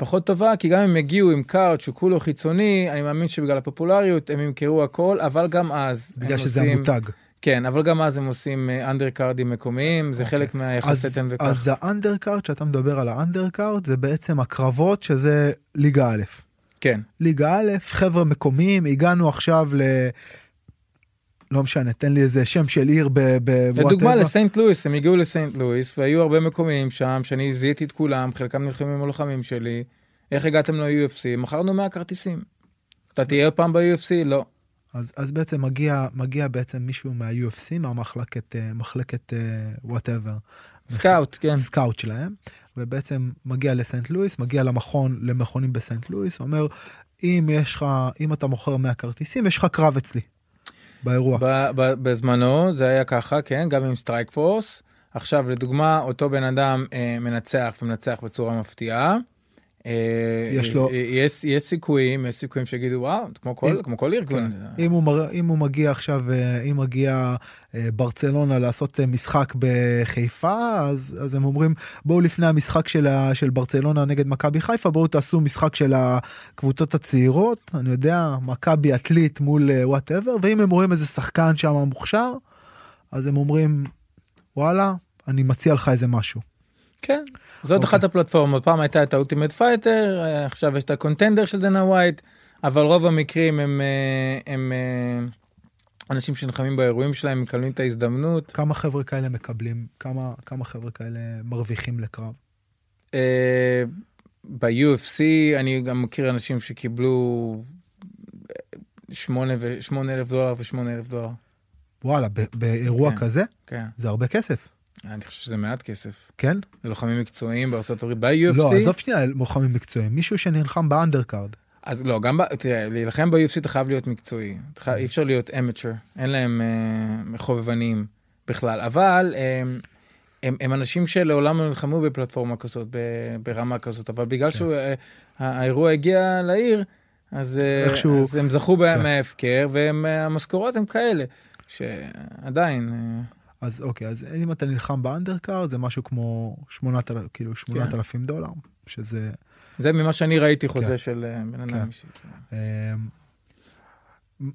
פחות טובה, כי גם אם יגיעו עם קארט שהוא כולו חיצוני, אני מאמין שבגלל הפופולריות הם ימכרו הכל, אבל גם אז. בגלל שזה עושים- המותג. כן, אבל גם אז הם עושים אנדר קארדים מקומיים, זה אוקיי. חלק מהיחסי תן וכך. אז האנדרקארט, שאתה מדבר על האנדרקארט, זה בעצם הקרבות שזה ליגה א'. כן, ליגה א', חבר'ה מקומיים, הגענו עכשיו ל... לא משנה, תן לי איזה שם של עיר ב... ב- לדוגמה. לסנט לואיס, הם הגיעו לסנט לואיס והיו הרבה מקומיים שם שאני זיהיתי את כולם, חלקם נלחמים עם הלוחמים שלי. איך הגעתם ל-UFC? מכרנו 100 כרטיסים. אתה תהיה עוד פעם ב-UFC? לא. אז, אז בעצם מגיע, מגיע בעצם מישהו מה-UFC, מהמחלקת, אה, מחלקת whatever. scout, כן. scout שלהם, ובעצם מגיע לסנט לואיס, מגיע למכון, למכונים בסנט לואיס, אומר, אם יש לך, אם אתה מוכר 100 כרטיסים, יש לך קרב אצלי, באירוע. בזמנו זה היה ככה, כן, גם עם Strikeforce. עכשיו, לדוגמה, אותו בן אדם אה, מנצח ומנצח בצורה מפתיעה. אה, יש לו- יש, יש סיכויים, יש סיכויים שיגידו, וואו, כמו כל, אם- כמו כל ארגון. כן. אם הוא, אם הוא מגיע עכשיו, אה, אם מגיע אה, ברצלונה לעשות אה, משחק בחיפה, אז, אז הם אומרים, בואו לפני המשחק של, ה, של ברצלונה נגד מכבי חיפה, בואו תעשו משחק של הקבוצות הצעירות, אני יודע, מכבי עתלית מול whatever, ואם הם רואים איזה שחקן שם מוכשר, אז הם אומרים, וואלה, אני מציע לך איזה משהו. כן, זאת אוקיי. אחת הפלטפורמות. פעם הייתה את ה Ultimate Fighter, עכשיו יש את ה Contender של דנה ווייט, אבל רוב המקרים הם, אה, הם אה, אנשים שנלחמים באירועים שלהם, מקבלים את ההזדמנות. כמה חבר'ה כאלה מקבלים, כמה, כמה חבר'ה כאלה מרוויחים לקרב? אה, ב-UFC אני גם מכיר אנשים שקיבלו שמונה ו- שמונה אלף דולר ושמונה אלף דולר. וואלה, באירוע כן. כזה כן, זה הרבה כסף, אני חושב שזה מעט כסף. כן? זה לוחמים מקצועיים בארצות הברית, ב-UFC. לא, עזוב שנייה לוחמים מקצועיים, מישהו שנלחם באנדרקארד. אז לא, גם, ב- תראה, להילחם ב-UFC אתה חייב להיות מקצועי. חייב- אי אפשר להיות amateur, אין להם אה, חובבנים בכלל. אבל אה, הם, הם אנשים שלעולם לא נלחמו בפלטפורמה כזאת, ב- ברמה כזאת, אבל בגלל כן. שהאירוע הגיע לעיר, אז, אה, איכשהו- אז הם זכו כן. מההפקר, והמשכורות הן כאלה, שעדיין... אה, אז אוקיי, אז אם אתה נלחם באנדרקארד זה משהו כמו 8,000, כאילו 8,000 דולר, שזה... זה ממה שאני ראיתי כן. חוזה של אה, בן כן. אדם אישי. אמ,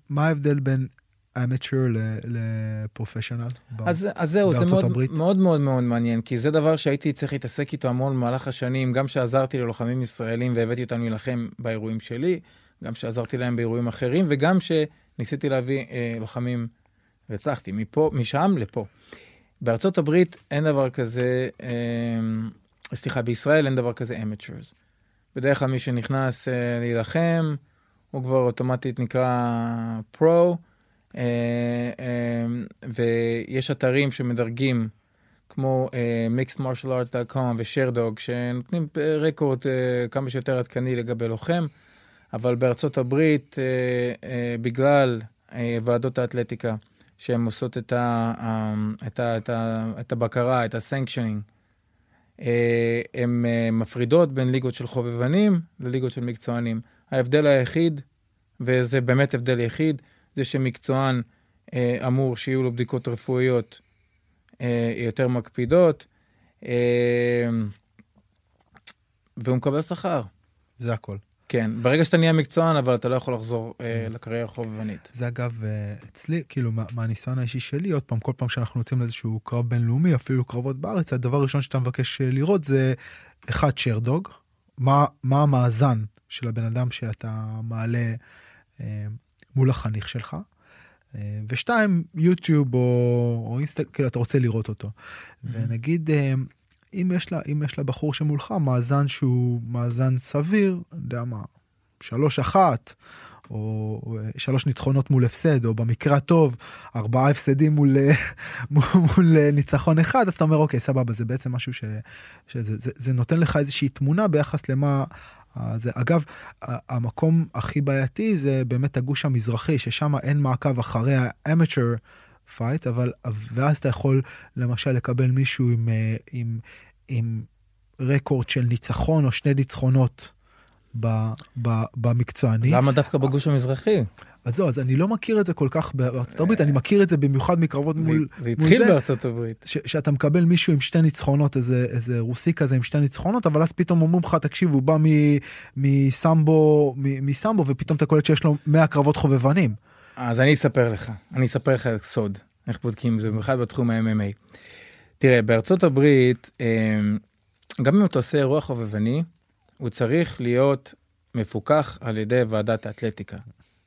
מה ההבדל בין amateur לפרופשיונל? אז, אז זהו, זה מאוד, הברית? מאוד מאוד מאוד מעניין, כי זה דבר שהייתי צריך להתעסק איתו המון במהלך השנים, גם שעזרתי ללוחמים ישראלים והבאתי אותם להילחם באירועים שלי, גם שעזרתי להם באירועים אחרים, וגם שניסיתי להביא אה, לוחמים, והצלחתי, מפה, משם לפה. בארצות הברית אין דבר כזה, אה, סליחה, בישראל אין דבר כזה amateurs. בדרך כלל מי שנכנס אה, להילחם, הוא כבר אוטומטית נקרא פרו. אה, אה, ויש אתרים שמדרגים כמו אה, mixedmartialarts.com ו-sharedog שנותנים רקורד אה, כמה שיותר עדכני לגבי לוחם, אבל בארצות הברית, אה, אה, בגלל אה, ועדות האתלטיקה, שהן עושות את, ה, אה, את, ה, את, ה, את הבקרה, את הסנקשנינג, אה, הן אה, מפרידות בין ליגות של חובבנים לליגות של מקצוענים. ההבדל היחיד, וזה באמת הבדל יחיד, זה שמקצוען אה, אמור שיהיו לו בדיקות רפואיות יותר מקפידות, והוא מקבל שכר. זה הכל. כן, ברגע שאתה נהיה מקצוען, אבל אתה לא יכול לחזור אה, לקריירה חובבנית. זה אגב אה, אצלי, כאילו מה- מהניסיון האישי שלי, עוד פעם, כל פעם שאנחנו יוצאים לאיזשהו קרב בינלאומי, אפילו קרבות בארץ, הדבר הראשון שאתה מבקש אה, לראות זה אחד שרדוג, מה, מה המאזן של הבן אדם שאתה מעלה אה, מול החניך שלך, אה, ושתיים, יוטיוב או, או אינסטג, כאילו אתה רוצה לראות אותו. ונגיד, אה, אם יש, לה, אם יש לבחור שמולך מאזן שהוא מאזן סביר, יודע מה, שלוש אחת, או או שלוש ניצחונות מול הפסד, או במקרה הטוב, ארבעה הפסדים [LAUGHS] מול, מול, ניצחון אחד, אז אתה אומר, אוקיי, סבבה, זה בעצם משהו ש, שזה זה, זה נותן לך איזושהי תמונה ביחס למה... אה, זה, אגב, המקום הכי בעייתי זה באמת הגוש המזרחי, ששם אין מעקב אחרי ה-amateur fight, אבל, ואז אתה יכול למשל לקבל מישהו עם, אה, עם, עם רקורד של ניצחון או שני ניצחונות ב- ב- במקצועני. למה דווקא בגוש המזרחי? אז זהו, אז אני לא מכיר את זה כל כך בארצות הברית, אני מכיר את זה במיוחד מקרבות זה, מול... זה מול התחיל זה. בארצות הברית. ש- שאתה מקבל מישהו עם שתי ניצחונות, איזה, איזה רוסי כזה עם שתי ניצחונות, אבל אז פתאום אומרים לך, תקשיב, הוא בא מסמבו, מסמבו, ופתאום אתה קולט שיש לו 100 קרבות חובבנים. אז אני אספר לך, אני אספר לך סוד, איך בודקים זה, במיוחד בתחום ה-MMA. תראה, בארצות הברית, אה, גם אם אתה עושה אירוע חובבני, הוא צריך להיות מפוקח על ידי ועדת האתלטיקה.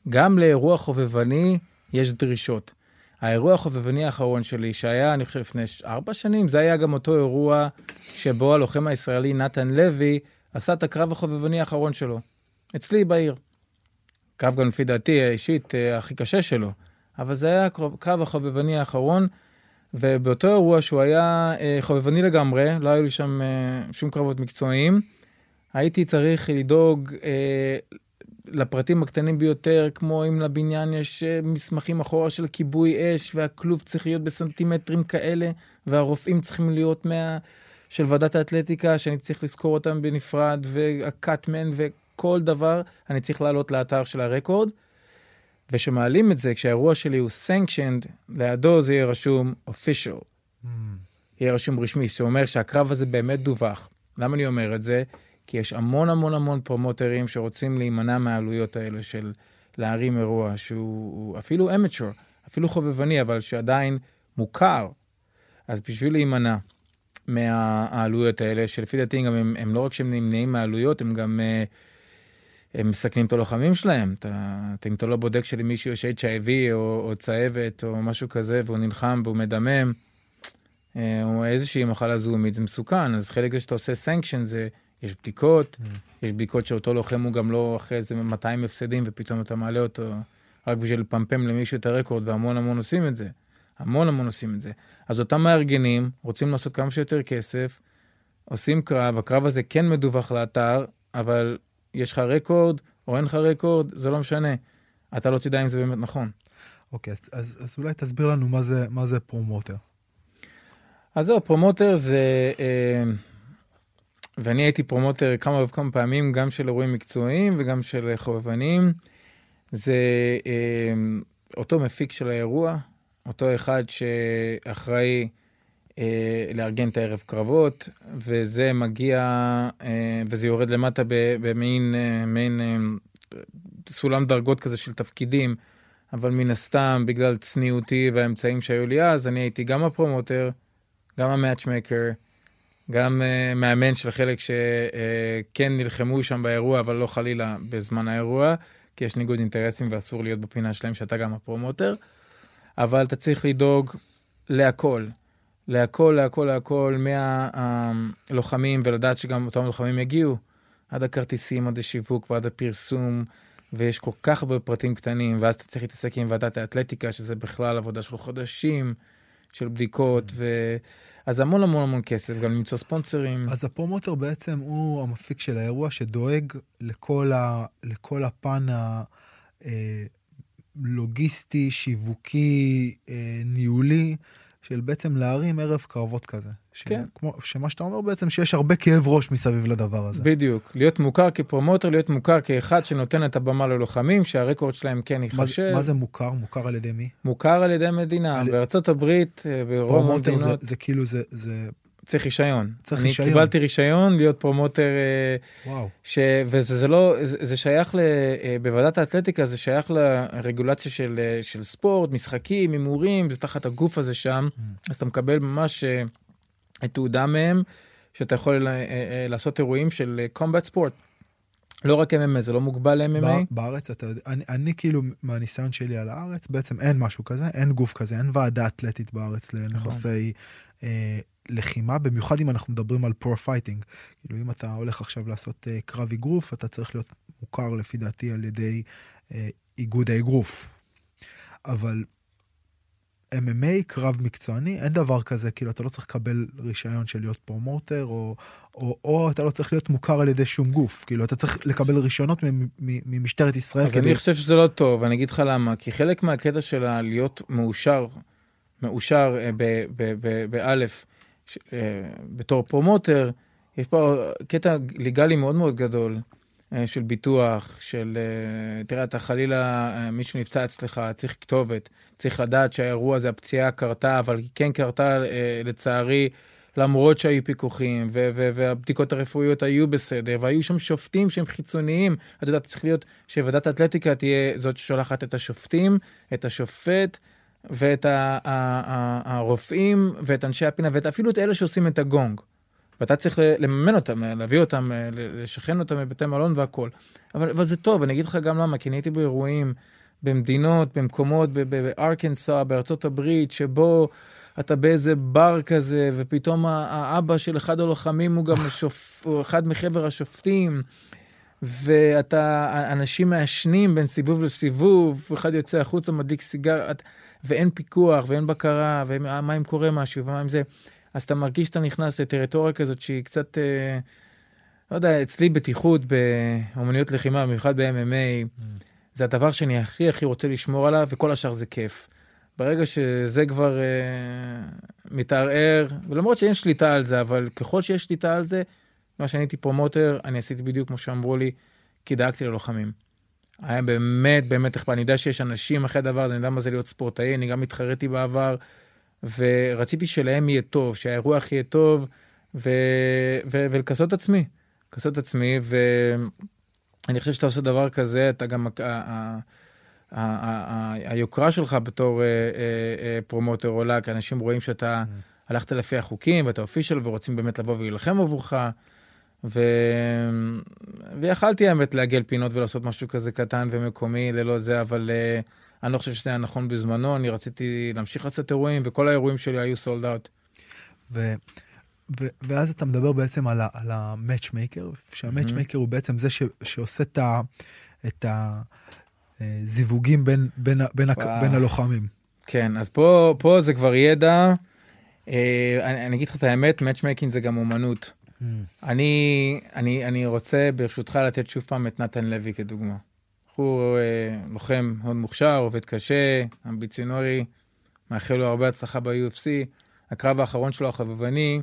גם לאירוע חובבני יש דרישות. האירוע החובבני האחרון שלי, שהיה, אני חושב, לפני ארבע שנים, זה היה גם אותו אירוע שבו הלוחם הישראלי נתן לוי עשה את הקרב החובבני האחרון שלו, אצלי בעיר. קרב גם לפי דעתי האישית אה, הכי קשה שלו, אבל זה היה הקרב החובבני האחרון, ובאותו אירוע שהוא היה אה, חובבני לגמרי, לא היו לי שם אה, שום קרבות מקצועיים, הייתי צריך לדאוג אה, לפרטים הקטנים ביותר, כמו אם לבניין יש אה, מסמכים אחורה של כיבוי אש, והכלוב צריך להיות בסנטימטרים כאלה, והרופאים צריכים להיות של ועדת האתלטיקה, שאני צריך לזכור אותם בנפרד, והקאטמן וכל דבר, אני צריך לעלות לאתר של הרקורד. וכשמעלים את זה, כשהאירוע שלי הוא sanctioned, לידו זה יהיה רשום official. Mm. יהיה רשום רשמי, שאומר שהקרב הזה באמת דווח. למה אני אומר את זה? כי יש המון המון המון פרומוטרים שרוצים להימנע מהעלויות האלה של להרים אירוע שהוא אפילו amateur, אפילו חובבני, אבל שעדיין מוכר. אז בשביל להימנע מהעלויות האלה, שלפי דעתי גם הם, הם לא רק שהם נמנעים מהעלויות, הם גם אה, הם מסכנים את הלוחמים שלהם. אתה, אתה אם אתה לא בודק שלמישהו יש HIV או, או צהבת או משהו כזה, והוא נלחם והוא מדמם, אה, או איזושהי מחלה זיהומית, זה מסוכן. אז חלק זה שאתה עושה sanction זה, יש בדיקות, Mm. יש בדיקות שאותו לוחם הוא גם לא אחרי איזה 200 הפסדים, ופתאום אתה מעלה אותו רק בשביל לפמפם למישהו את ה record, והמון המון עושים את זה. המון המון עושים את זה. אז אותם מארגנים רוצים לעשות כמה שיותר כסף, עושים קרב, הקרב הזה כן מדווח לאתר, אבל יש לך record או אין לך record, זה לא משנה. אתה לא תדע אם זה באמת נכון. אוקיי, אז, אז, אז אולי תסביר לנו מה זה, מה זה promoter. אז זהו, promoter זה... אה, ואני הייתי promoter כמה וכמה פעמים, גם של אירועים מקצועיים וגם של חובבנים. זה אה, אותו מפיק של האירוע, אותו אחד שאחראי לארגן את הערב קרבות, וזה מגיע, אה, וזה יורד למטה ב- במעין אה, מעין, אה, סולם דרגות כזה של תפקידים, אבל מן הסתם, בגלל צניעותי והאמצעים שהיו לי אז, אני הייתי גם הפרומוטר, גם המאצ'מקר, גם uh, מאמן של חלק שכן uh, נלחמו שם באירוע, אבל לא חלילה בזמן האירוע, כי יש ניגוד אינטרסים ואסור להיות בפינה שלהם שאתה גם ה promoter. אבל אתה צריך לדאוג להכל, להכל, להכל, להכל, מהלוחמים, ולדעת שגם אותם לוחמים יגיעו, עד הכרטיסים, עד השיווק ועד הפרסום, ויש כל כך הרבה פרטים קטנים, ואז אתה צריך להתעסק עם ועדת האתלטיקה, שזה בכלל עבודה של חודשים, של בדיקות, ו... אז המון המון המון כסף, גם למצוא ספונסרים. אז ה promoter בעצם הוא המפיק של האירוע שדואג לכל, ה, לכל הפן הלוגיסטי, שיווקי, אה, ניהולי, של בעצם להרים ערב קרבות כזה. ש- כן. כמו, שמה שאתה אומר בעצם שיש הרבה כאב ראש מסביב לדבר הזה. בדיוק, להיות מוכר כ promoter, להיות מוכר כאחד שנותן את הבמה ללוחמים, שה record שלהם כן מה, ייחשב. מה זה מוכר? מוכר על ידי מי? מוכר על ידי המדינה. על- בארצות הברית, אה, ברוב promoter זה, המדינות, זה כאילו זה, זה, צריך רישיון. צריך אני רישיון. קיבלתי רישיון להיות פרומוטר, אה, וואו. ש... וזה לא, זה, זה שייך, ל... אה, בוועדת האתלטיקה זה שייך לרגולציה של, אה, של ספורט, משחקים, הימורים, זה תחת הגוף הזה שם, Mm. אז אתה מקבל ממש תעודה מהם, שאתה יכול לעשות אירועים של קומבט ספורט. לא רק MMA, זה לא מוגבל ל-MMA. בא- בארץ, אתה יודע, אני, אני כאילו, מהניסיון שלי על הארץ, בעצם אין משהו כזה, אין גוף כזה, אין ועדה אתלטית בארץ לנושאי אה, לחימה, במיוחד אם אנחנו מדברים על pro fighting. כאילו, אם אתה הולך עכשיו לעשות אה, קרב אגרוף, אתה צריך להיות מוכר לפי דעתי על ידי אה, איגוד האגרוף. אבל MMA, קרב מקצועני, אין דבר כזה, כאילו, אתה לא צריך לקבל רישיון של להיות promoter, או, או, או אתה לא צריך להיות מוכר על ידי שום גוף. כאילו, אתה צריך לקבל רישיונות ממשטרת ישראל אז כדי... אני חושב שזה לא טוב, אני אגיד לך למה, כי חלק מהקטע של להיות מאושר, מאושר אה, באלף, אה, בתור פרומוטר, יש פה קטע ליגלי מאוד מאוד גדול של ביטוח, של, אה, תראה, אתה חלילה, אה, מישהו נפצע אצלך, צריך כתובת, צריך לדעת שהאירוע הזה, הפציעה קרתה, אבל היא כן קרתה אה, לצערי. למרות שהיו פיקוחים, ו- ו- והבדיקות הרפואיות היו בסדר, והיו שם שופטים שהם חיצוניים. אתה יודע, צריך להיות שוועדת האתלטיקה תהיה זאת ששולחת את השופטים, את השופט, ואת הרופאים, ואת אנשי הפינה, ואפילו את אלה שעושים את הגונג. ואתה צריך לממן אותם, להביא אותם, לשכן אותם בבתי מלון והכול. אבל, אבל זה טוב, אני אגיד לך גם למה, כי אני הייתי באירועים במדינות, במקומות, בארקנסה, בארצות הברית, שבו אתה באיזה בר כזה, ופתאום האבא של אחד הלוחמים הוא גם השופ... הוא אחד מחבר השופטים, ואתה, אנשים מעשנים בין סיבוב לסיבוב, אחד יוצא החוצה, מדליק סיגר, ואין פיקוח, ואין בקרה, ומה אם קורה משהו, ומה אם זה... אז אתה מרגיש שאתה נכנס לטריטוריה כזאת שהיא קצת, אה, לא יודע, אצלי בטיחות באומנויות לחימה, במיוחד ב-MMA, זה הדבר שאני הכי הכי רוצה לשמור עליו, וכל השאר זה כיף. ברגע שזה כבר אה, מתערער, ולמרות שאין שליטה על זה, אבל ככל שיש שליטה על זה, מה שאני הייתי promoter, אני עשיתי בדיוק כמו שאמרו לי, כי דאגתי ללוחמים. היה באמת באמת אכפת, אני יודע שיש אנשים אחרי הדבר הזה, אני יודע מה זה להיות ספורטאי, אני גם התחרתי בעבר, ורציתי שלהם יהיה טוב, שהאירוח יהיה טוב, ו... ו... ולכסות עצמי, לכסות עצמי, ואני חושב שאתה עושה דבר כזה, אתה גם, היוקרה שלך בתור אה, אה, אה, promoter עולה, כי אנשים רואים שאתה mm. הלכת לפי החוקים ואתה אופישל ורוצים באמת לבוא ולהילחם עבורך. ו... ויכלתי האמת לעגל פינות ולעשות משהו כזה קטן ומקומי ללא זה, אבל uh, אני לא חושב שזה היה נכון בזמנו, אני רציתי להמשיך לעשות אירועים, וכל האירועים שלי היו סולד אאוט. ו... ו... ואז אתה מדבר בעצם על, ה... על המאצ'מייקר, שהמאצ'מייקר mm-hmm. הוא בעצם זה ש... שעושה את, ה... את הזיווגים בין, בין, בין, הק... בין הלוחמים. כן, אז פה, פה זה כבר ידע. אה, אני, אני אגיד לך את האמת, matchmaking זה גם אומנות. Mm. אני, אני, אני רוצה ברשותך לתת שוב פעם את נתן לוי כדוגמה. הוא אה, לוחם מאוד מוכשר, עובד קשה, אמביציונרי, מאחל לו הרבה הצלחה ב-UFC. הקרב האחרון שלו, החבבני,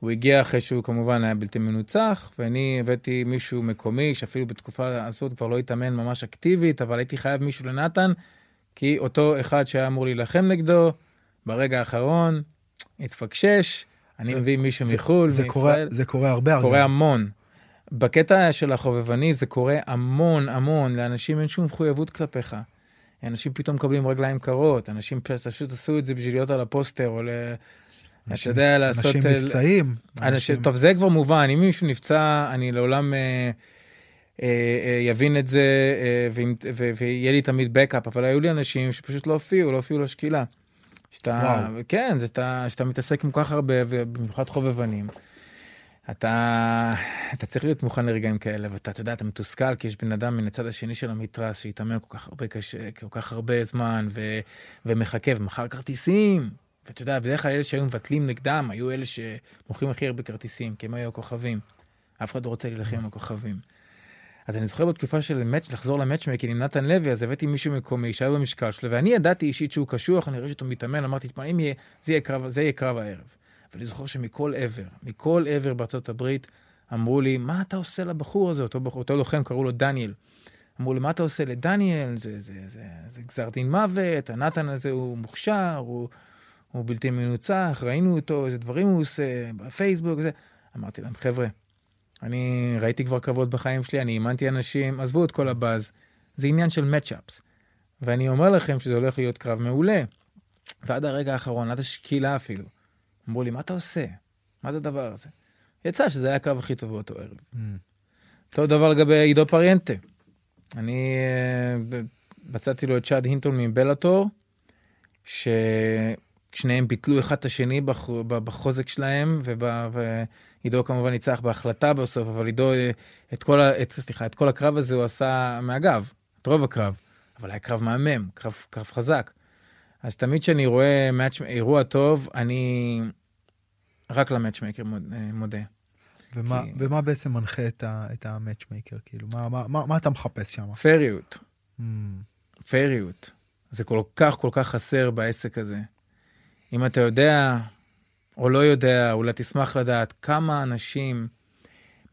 הוא הגיע אחרי שהוא כמובן היה בלתי מנוצח, ואני הבאתי מישהו מקומי, שאפילו בתקופה הזאת כבר לא התאמן ממש אקטיבית, אבל הייתי חייב מישהו לנתן, כי אותו אחד שהיה אמור להילחם נגדו, ברגע האחרון, התפקשש, אני מביא מישהו זה, מחו"ל, זה מישראל. קורה, זה קורה הרבה הרבה. קורה המון. בקטע של החובבני זה קורה המון המון, לאנשים אין שום מחויבות כלפיך. אנשים פתאום מקבלים רגליים קרות, אנשים פשוט עשו את זה בשביל להיות על הפוסטר, או ל... אתה יודע, לעשות... אנשים נפצעים. אנשים... טוב, זה כבר מובן, אם מישהו נפצע, אני לעולם אה, אה, אה, יבין את זה, אה, ויהיה לי תמיד בקאפ, אבל היו לי אנשים שפשוט לא הופיעו, לא הופיעו לשקילה. שאתה, כן, זה שאתה, שאתה מתעסק עם כל כך הרבה, ובמיוחד חובבנים. אתה, אתה צריך להיות מוכן לרגעים כאלה, ואתה, אתה יודע, אתה מתוסכל, כי יש בן אדם מן הצד השני של המתרס שהתאמן כל כך הרבה קשה, כל כך הרבה זמן, ו, ומחכה, ומכר כרטיסים. ואתה יודע, בדרך כלל אלה שהיו מבטלים נגדם, היו אלה שמוכרים הכי הרבה כרטיסים, כי הם היו הכוכבים. אף אחד לא רוצה להילחם עם הכוכבים. אז אני זוכר בתקופה של match, לחזור ל matchmaking עם נתן לוי, אז הבאתי מישהו מקומי שהיה במשקל שלו, ואני ידעתי אישית שהוא קשוח, אני ראיתי אותו מתאמן, אמרתי, תשמע, אם יהיה, זה יהיה קרב, זה יהיה קרב הערב. ואני זוכר שמכל עבר, מכל עבר בארצות הברית, אמרו לי, מה אתה עושה לבחור הזה? אותו, אותו לוחם, קראו לו דניאל. אמרו לי, מה אתה עושה לדניאל? זה, זה, זה, זה גזר דין מוות, הנתן הזה הוא מוכשר, הוא, הוא בלתי מנוצח, ראינו אותו, איזה דברים הוא עושה, בפייסבוק, זה. אמרתי להם, חבר'ה, אני ראיתי כבר קרבות בחיים שלי, אני אימנתי אנשים, עזבו את כל הבאז, זה עניין של מצ'אפס. ואני אומר לכם שזה הולך להיות קרב מעולה. ועד הרגע האחרון, עד השקילה אפילו, אמרו לי, מה אתה עושה? מה זה הדבר הזה? יצא שזה היה הקרב הכי טוב באותו ערב. Mm. אותו דבר לגבי עידו פריאנטה. אני uh, מצאתי לו את צ'אד הינטון מבלאטור, ששניהם ביטלו אחד את השני בח, בחוזק שלהם, וב, עידו כמובן ניצח בהחלטה בסוף, אבל עידו, אה, את כל, את, סליחה, את כל הקרב הזה הוא עשה מהגב, את רוב הקרב. אבל היה קרב מהמם, קרב, קרב חזק. אז תמיד כשאני רואה מאץ', אירוע טוב, אני רק למאצ'מייקר אה, מודה. ומה, כי... ומה בעצם מנחה את, ה, את המאצ'מייקר? כאילו, מה, מה, מה, מה אתה מחפש שם? פריות. Mm. פריות. זה כל כך כל כך חסר בעסק הזה. אם אתה יודע או לא יודע, אולי תשמח לדעת כמה אנשים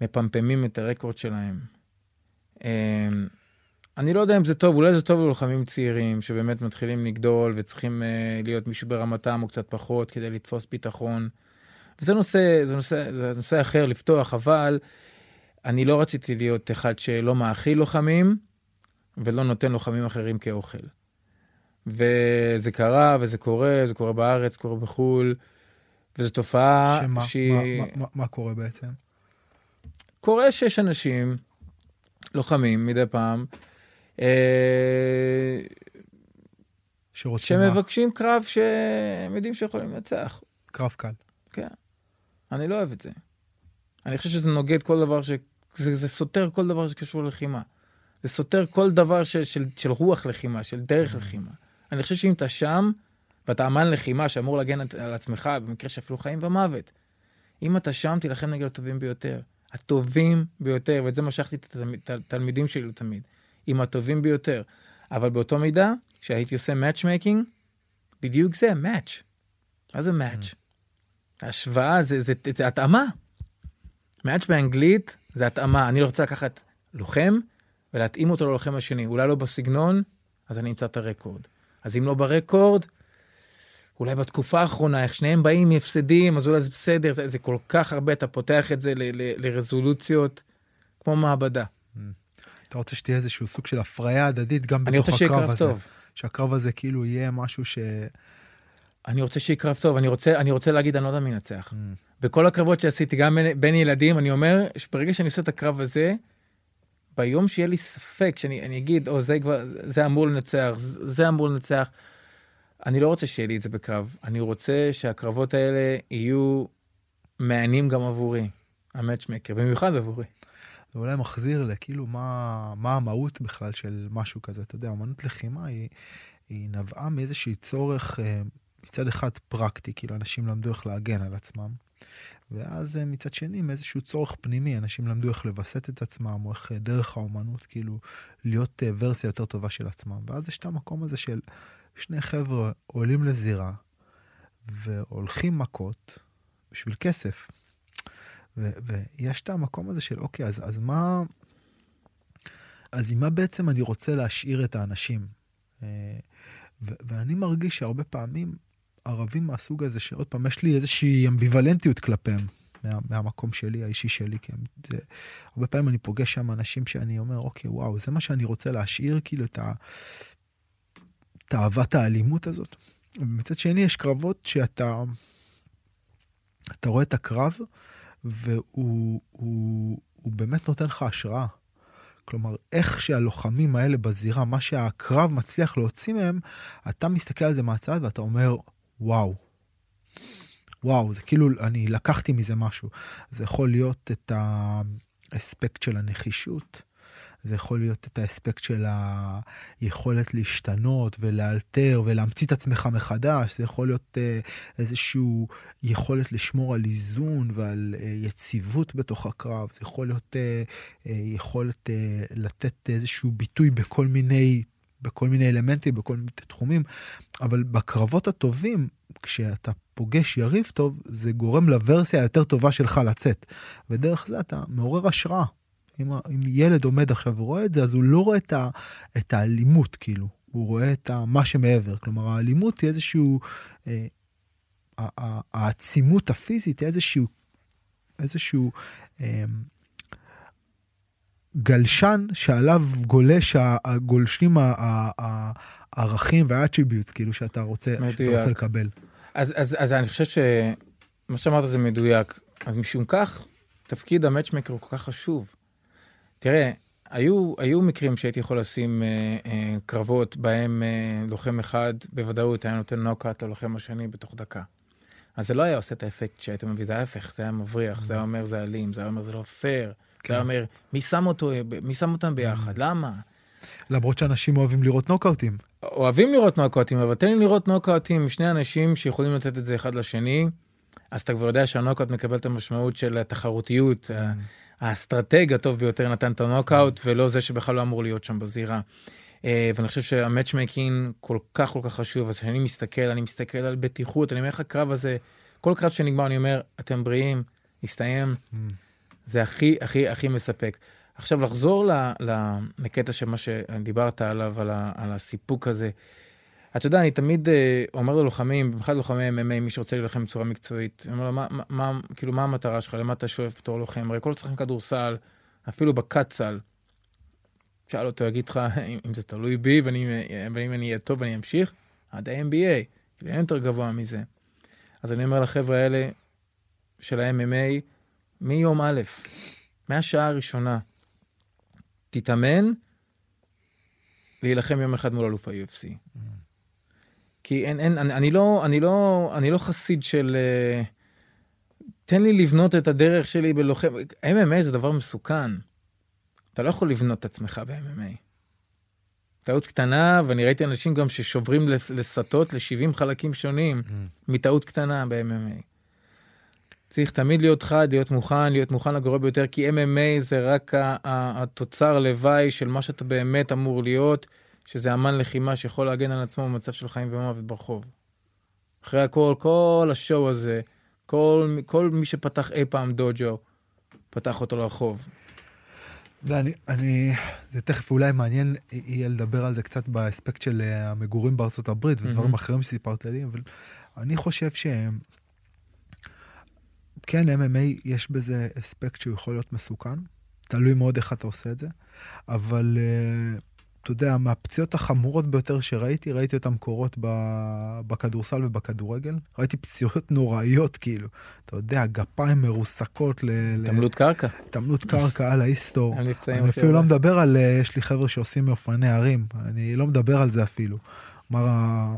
מפמפמים את הרקורד שלהם. אמ, אני לא יודע אם זה טוב, אולי זה טוב ללוחמים צעירים שבאמת מתחילים לגדול וצריכים אה, להיות מישהו ברמתם או קצת פחות כדי לתפוס ביטחון. וזה נושא, זה נושא, זה נושא אחר לפתוח, אבל אני לא רציתי להיות אחד שלא מאכיל לוחמים ולא נותן לוחמים אחרים כאוכל. וזה קרה וזה קורה, זה קורה בארץ, קורה בחו"ל. וזו תופעה שמה, שהיא... מה, מה, מה קורה בעצם? קורה שיש אנשים, לוחמים מדי פעם, אה, שרוצים שמבקשים מה? קרב שהם יודעים שיכולים לנצח. קרב קל. כן. אני לא אוהב את זה. אני חושב שזה נוגד כל דבר ש... זה, זה סותר כל דבר שקשור ללחימה. זה סותר כל דבר ש, של, של רוח לחימה, של דרך mm-hmm. לחימה. אני חושב שאם אתה שם, ואתה אמן לחימה שאמור להגן על עצמך במקרה שאפילו חיים ומוות. אם אתה שם, תילחם נגד הטובים ביותר. הטובים ביותר, ואת זה משכתי את התלמידים שלי תמיד. עם הטובים ביותר. אבל באותו מידה, כשהייתי עושה matchmaking, בדיוק זה, match. מה זה match? השוואה זה, זה, זה, זה התאמה. match באנגלית זה התאמה. אני רוצה לקחת לוחם ולהתאים אותו ללוחם השני. אולי לא בסגנון, אז אני אמצא את הרקורד. אז אם לא ברקורד, אולי בתקופה האחרונה, איך שניהם באים מהפסדים, אז אולי זה בסדר, זה, זה כל כך הרבה, אתה פותח את זה ל, ל, לרזולוציות כמו מעבדה. אתה רוצה שתהיה איזשהו סוג של הפריה הדדית גם אני בתוך רוצה שיהיה הקרב קרב הזה. טוב. שהקרב הזה כאילו יהיה משהו ש... אני רוצה שיהיה קרב טוב, אני רוצה, אני רוצה להגיד, אני לא יודע מי ינצח. בכל הקרבות שעשיתי, גם בין, בין ילדים, אני אומר, שברגע שאני עושה את הקרב הזה, ביום שיהיה לי ספק, שאני אני אגיד, או זה כבר, זה אמור לנצח, זה אמור לנצח, אני לא רוצה שיהיה לי את זה בקרב. אני רוצה שהקרבות האלה יהיו מעניינים גם עבורי, המאצ'מקר, במיוחד עבורי. זה אולי מחזיר לכאילו מה, מה המהות בכלל של משהו כזה. אתה יודע, אמנות לחימה היא, היא נבעה מאיזשהי צורך אה, מצד אחד פרקטי, כאילו אנשים למדו איך להגן על עצמם. ואז אה, מצד שני, מאיזשהו צורך פנימי, אנשים למדו איך לווסת את עצמם, או איך אה, דרך האומנות, כאילו, להיות אה, ורסיה יותר טובה של עצמם. ואז יש את המקום הזה של שני חבר'ה עולים לזירה, והולכים מכות בשביל כסף. ויש את המקום הזה של, אוקיי, אז, אז מה... אז עם מה בעצם אני רוצה להשאיר את האנשים? ואני מרגיש שהרבה פעמים ערבים מהסוג הזה, שעוד פעם, יש לי איזושהי אמביוולנטיות כלפיהם. מה, מהמקום שלי, האישי שלי, כי הם, זה, הרבה פעמים אני פוגש שם אנשים שאני אומר, אוקיי, וואו, זה מה שאני רוצה להשאיר, כאילו, את, ה, האלימות הזאת. ומצד שני, יש קרבות שאתה אתה רואה את הקרב, והוא הוא, הוא באמת נותן לך השראה. כלומר, איך שהלוחמים האלה בזירה, מה שהקרב מצליח להוציא מהם, אתה מסתכל על זה מהצד ואתה אומר, וואו. וואו, זה כאילו, אני לקחתי מזה משהו. זה יכול להיות את האספקט של הנחישות, זה יכול להיות את האספקט של היכולת להשתנות ולאלתר ולהמציא את עצמך מחדש, זה יכול להיות uh, איזושהי יכולת לשמור על איזון ועל uh, יציבות בתוך הקרב, זה יכול להיות uh, uh, יכולת לתת איזשהו ביטוי בכל מיני, בכל מיני אלמנטים, בכל מיני תחומים, אבל בקרבות הטובים, כשאתה פוגש יריב טוב, זה גורם לוורסיה היותר טובה שלך לצאת. ודרך זה אתה מעורר השראה. אם, אם ילד עומד עכשיו ורואה את זה, אז הוא לא רואה את, ה, את האלימות, כאילו. הוא רואה את ה, מה שמעבר. כלומר, האלימות היא איזשהו... אה, העצימות הפיזית היא איזשהו... איזשהו אה, גלשן שעליו גולש הגולשים הערכים והאטריביוטס, כאילו, שאתה רוצה, שאתה רוצה לקבל. אז, אז, אז אני חושב שמה שאמרת זה מדויק. אז משום כך, תפקיד המאצ'מקר הוא כל כך חשוב. תראה, היו, היו מקרים שהייתי יכול לשים אה, אה, קרבות בהם אה, לוחם אחד בוודאות היה נותן נוקאט ללוחם השני בתוך דקה. אז זה לא היה עושה את האפקט שהיית מביא, זה ההפך, זה היה מבריח, זה היה אומר זה אלים, זה היה אומר זה לא פייר, זה היה אומר מי שם אותו, מי שם אותם ביחד, למה? למרות שאנשים אוהבים לראות נוקאוטים. אוהבים לראות נוקאוטים, אבל תן לי לראות נוקאוטים עם שני אנשים שיכולים לתת את זה אחד לשני, אז אתה כבר יודע שהנוקאוט מקבל את המשמעות של התחרותיות. האסטרטג הטוב ביותר נתן את הנוקאוט, ולא זה שבכלל לא אמור להיות שם בזירה. ואני חושב שה matchmaking כל כך כל כך חשוב, אז כשאני מסתכל, אני מסתכל על בטיחות, אני אומר איך הקרב הזה, כל קרב שנגמר, אני אומר, אתם בריאים, הסתיים, זה הכי הכי הכי מספק. עכשיו לחזור לקטע של מה שדיברת עליו, על, ה, על הסיפוק הזה. אתה יודע, אני תמיד אומר ללוחמים, במיוחד לוחמי MMA, מי שרוצה להילחם בצורה מקצועית, אני אומר לו, מה, מה, כאילו, מה המטרה שלך, למה אתה שואף בתור לוחם? הרי כל שחקן כדורסל, אפילו בקאצל, שאל אותו, יגיד לך, אם זה תלוי בי, ואם אני אהיה טוב ואני אמשיך, עד ה-NBA, כאילו, אין יותר גבוה מזה. אז אני אומר לחבר'ה האלה של ה-MMA, מיום א', מהשעה הראשונה, תתאמן להילחם יום אחד מול אלוף ה-UFC. Mm. כי אין, אין, אני, אני, לא, אני, לא, אני לא חסיד של... Uh, תן לי לבנות את הדרך שלי בלוחם. MMA זה דבר מסוכן. אתה לא יכול לבנות את עצמך ב-MMA. טעות קטנה, ואני ראיתי אנשים גם ששוברים לסטות ל-70 חלקים שונים mm. מטעות קטנה ב-MMA. צריך תמיד להיות חד, להיות מוכן, להיות מוכן לגרוע ביותר, כי MMA זה רק התוצר לוואי של מה שאתה באמת אמור להיות, שזה אמן לחימה שיכול להגן על עצמו במצב של חיים ומוות ברחוב. אחרי הכל, כל השואו הזה, כל, כל מי שפתח אי פעם דוג'ו, פתח אותו לרחוב. ואני, אני, זה תכף אולי מעניין יהיה לדבר על זה קצת באספקט של אה, המגורים בארצות הברית ודברים מהמם. אחרים שסיפרת לי, אבל אני חושב שהם, כן, MMA יש בזה אספקט שהוא יכול להיות מסוכן, תלוי מאוד איך אתה עושה את זה, אבל אה, אתה יודע, מהפציעות החמורות ביותר שראיתי, ראיתי אותן קורות בכדורסל ובכדורגל. ראיתי פציעות נוראיות, כאילו. אתה יודע, גפיים מרוסקות ל... התעמלות קרקע. התעמלות קרקע על ההיסטור. אני אפילו לא. מדבר על, אה, יש לי חבר'ה שעושים מאופני הרים, אני לא מדבר על זה אפילו. מה,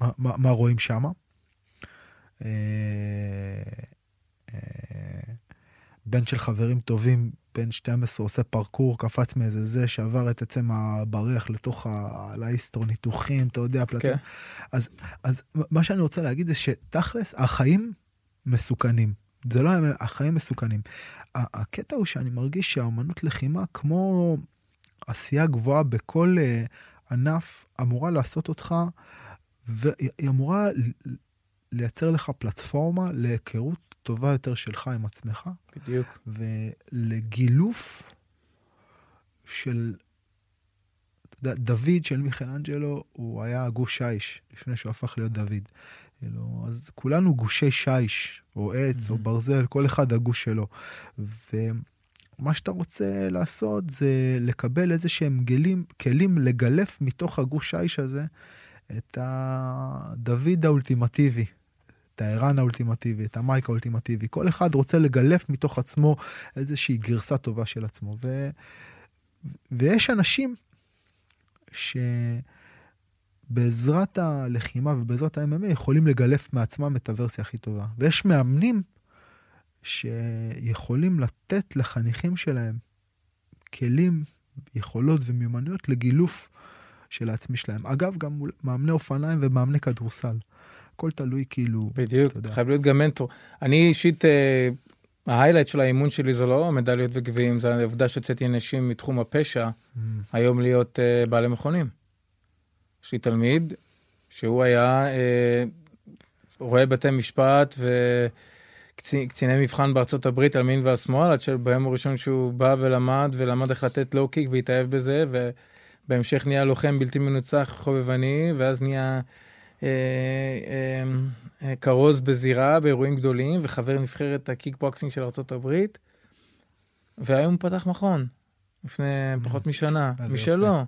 מה, מה, מה רואים שם? אה, בן של חברים טובים, בן 12, עושה פרקור, קפץ מאיזה זה, שעבר את עצם הבריח לתוך ה- להיסטור, ניתוחים, אתה יודע, פלטים. כן. אז, אז מה שאני רוצה להגיד זה שתכלס, החיים מסוכנים. זה לא, החיים מסוכנים. הקטע הוא שאני מרגיש שהאמנות לחימה, כמו עשייה גבוהה בכל uh, ענף, אמורה לעשות אותך, והיא אמורה לייצר לך פלטפורמה להיכרות טובה יותר שלך עם עצמך, בדיוק. ולגילוף של... אתה יודע, דוד של מיכלנג'לו, הוא היה גוש שיש לפני שהוא הפך להיות דוד. כאילו, אז כולנו גושי שיש, או עץ, או Mhm. ברזל, כל אחד הגוש שלו. ומה שאתה רוצה לעשות זה לקבל איזה שהם גלים, כלים לגלף מתוך הגוש שיש הזה את הדוד האולטימטיבי. את הערן האולטימטיבי, את המייק האולטימטיבי. כל אחד רוצה לגלף מתוך עצמו איזושהי גרסה טובה של עצמו. ו... ויש אנשים שבעזרת הלחימה ובעזרת ה-MMA יכולים לגלף מעצמם את הוורסיה הכי טובה. ויש מאמנים שיכולים לתת לחניכים שלהם כלים, יכולות ומיומנויות לגילוף של העצמי שלהם. אגב, גם מול מאמני אופניים ומאמני כדורסל. הכל תלוי כאילו... בדיוק, אתה יודע. חייב להיות גם מנטור. אני אישית, אה, ההיילייט של האימון שלי זה לא מדליות וגביעים, זה העובדה שהוצאתי אנשים מתחום הפשע, Mm, היום להיות אה, בעלי מכונים. יש לי תלמיד שהוא היה אה, רואה בתי משפט וקציני מבחן בארצות הברית על מין ועל שמאל, עד שביום הראשון שהוא בא ולמד, ולמד איך לתת לואו קיק והתאהב בזה, ובהמשך נהיה לוחם בלתי מנוצח חובבני, ואז נהיה אה, אה, אה, כרוז בזירה באירועים גדולים, וחבר נבחרת הקיק בוקסינג של הברית, והיום הוא פתח מכון, לפני פחות משנה, איזה משלו.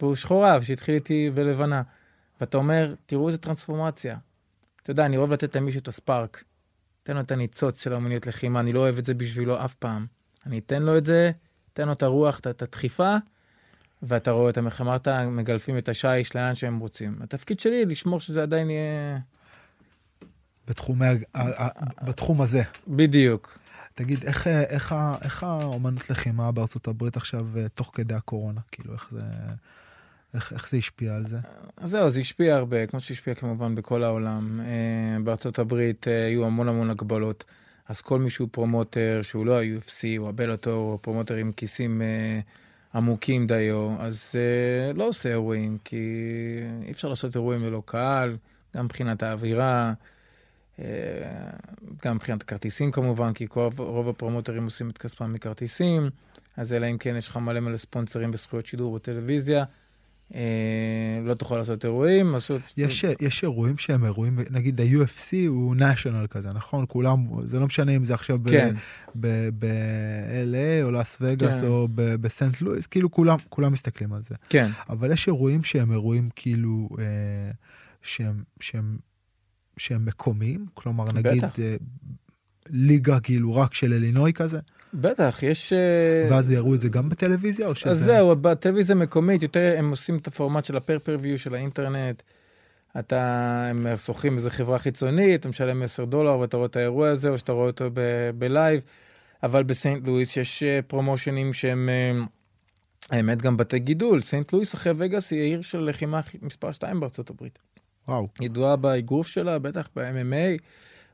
והוא שחוריו, שהתחיל איתי בלבנה. ואתה אומר, תראו איזה טרנספורמציה. אתה יודע, אני אוהב לתת למישהו את ה spark. תן לו את הניצוץ של האמניות לחימה, אני לא אוהב את זה בשבילו אף פעם. אני אתן לו את זה, תן לו את הרוח, את הדחיפה, ואתה רואה אותם, איך אמרת, מגלפים את השיש לאן שהם רוצים. התפקיד שלי לשמור שזה עדיין יהיה... בתחומי, בתחום הזה. בדיוק. תגיד, איך, איך, איך האומנות לחימה בארצות הברית עכשיו, אה, תוך כדי הקורונה? כאילו, איך זה, איך, איך זה השפיע על זה? זהו, זה השפיע הרבה, כמו שהשפיע כמובן בכל העולם. אה, בארצות הברית אה, היו המון המון הגבלות, אז כל מי שהוא פרומוטר, שהוא לא ה-UFC, או ה Bellator, או פרומוטר עם כיסים אה, עמוקים דיו, אז אה, לא עושה אירועים, כי אי אפשר לעשות אירועים ללא קהל, גם מבחינת האווירה, אה, גם מבחינת הכרטיסים כמובן, כי כל, רוב הפרומוטרים עושים את כספם מכרטיסים, אז אלא אם כן יש לך מלא מלא ספונסרים וזכויות שידור בטלוויזיה. אה, לא תוכל לעשות אירועים, עשו... יש, יש אירועים שהם אירועים, נגיד ה-UFC הוא national כזה, נכון? כולם, זה לא משנה אם זה עכשיו כן, ב-LA או לאס וגאס כן. או ב- בסנט לואיס, כאילו כולם, כולם מסתכלים על זה. כן, אבל יש אירועים שהם אירועים כאילו, אה, שהם, שהם, שהם מקומיים, כלומר נגיד בטח. אה, ליגה כאילו רק של אלינוי כזה, בטח, יש... אה, ואז יראו את זה גם בטלוויזיה או שזה... אז זהו, בטלוויזיה מקומית, יותר הם עושים את הפורמט של ה pay-per-view של האינטרנט. אתה, הם שוכרים איזה חברה חיצונית, אתה משלם 10 דולר ואתה רואה את האירוע הזה, או שאתה רואה אותו ב- בלייב. אבל בסנט לואיס יש אה, פרומושנים שהם, אה, האמת, גם בתי גידול. סנט לואיס אחרי וגאס היא העיר של לחימה מספר 2 בארצות הברית. וואו. ידועה באגרוף שלה, בטח ב-MMA.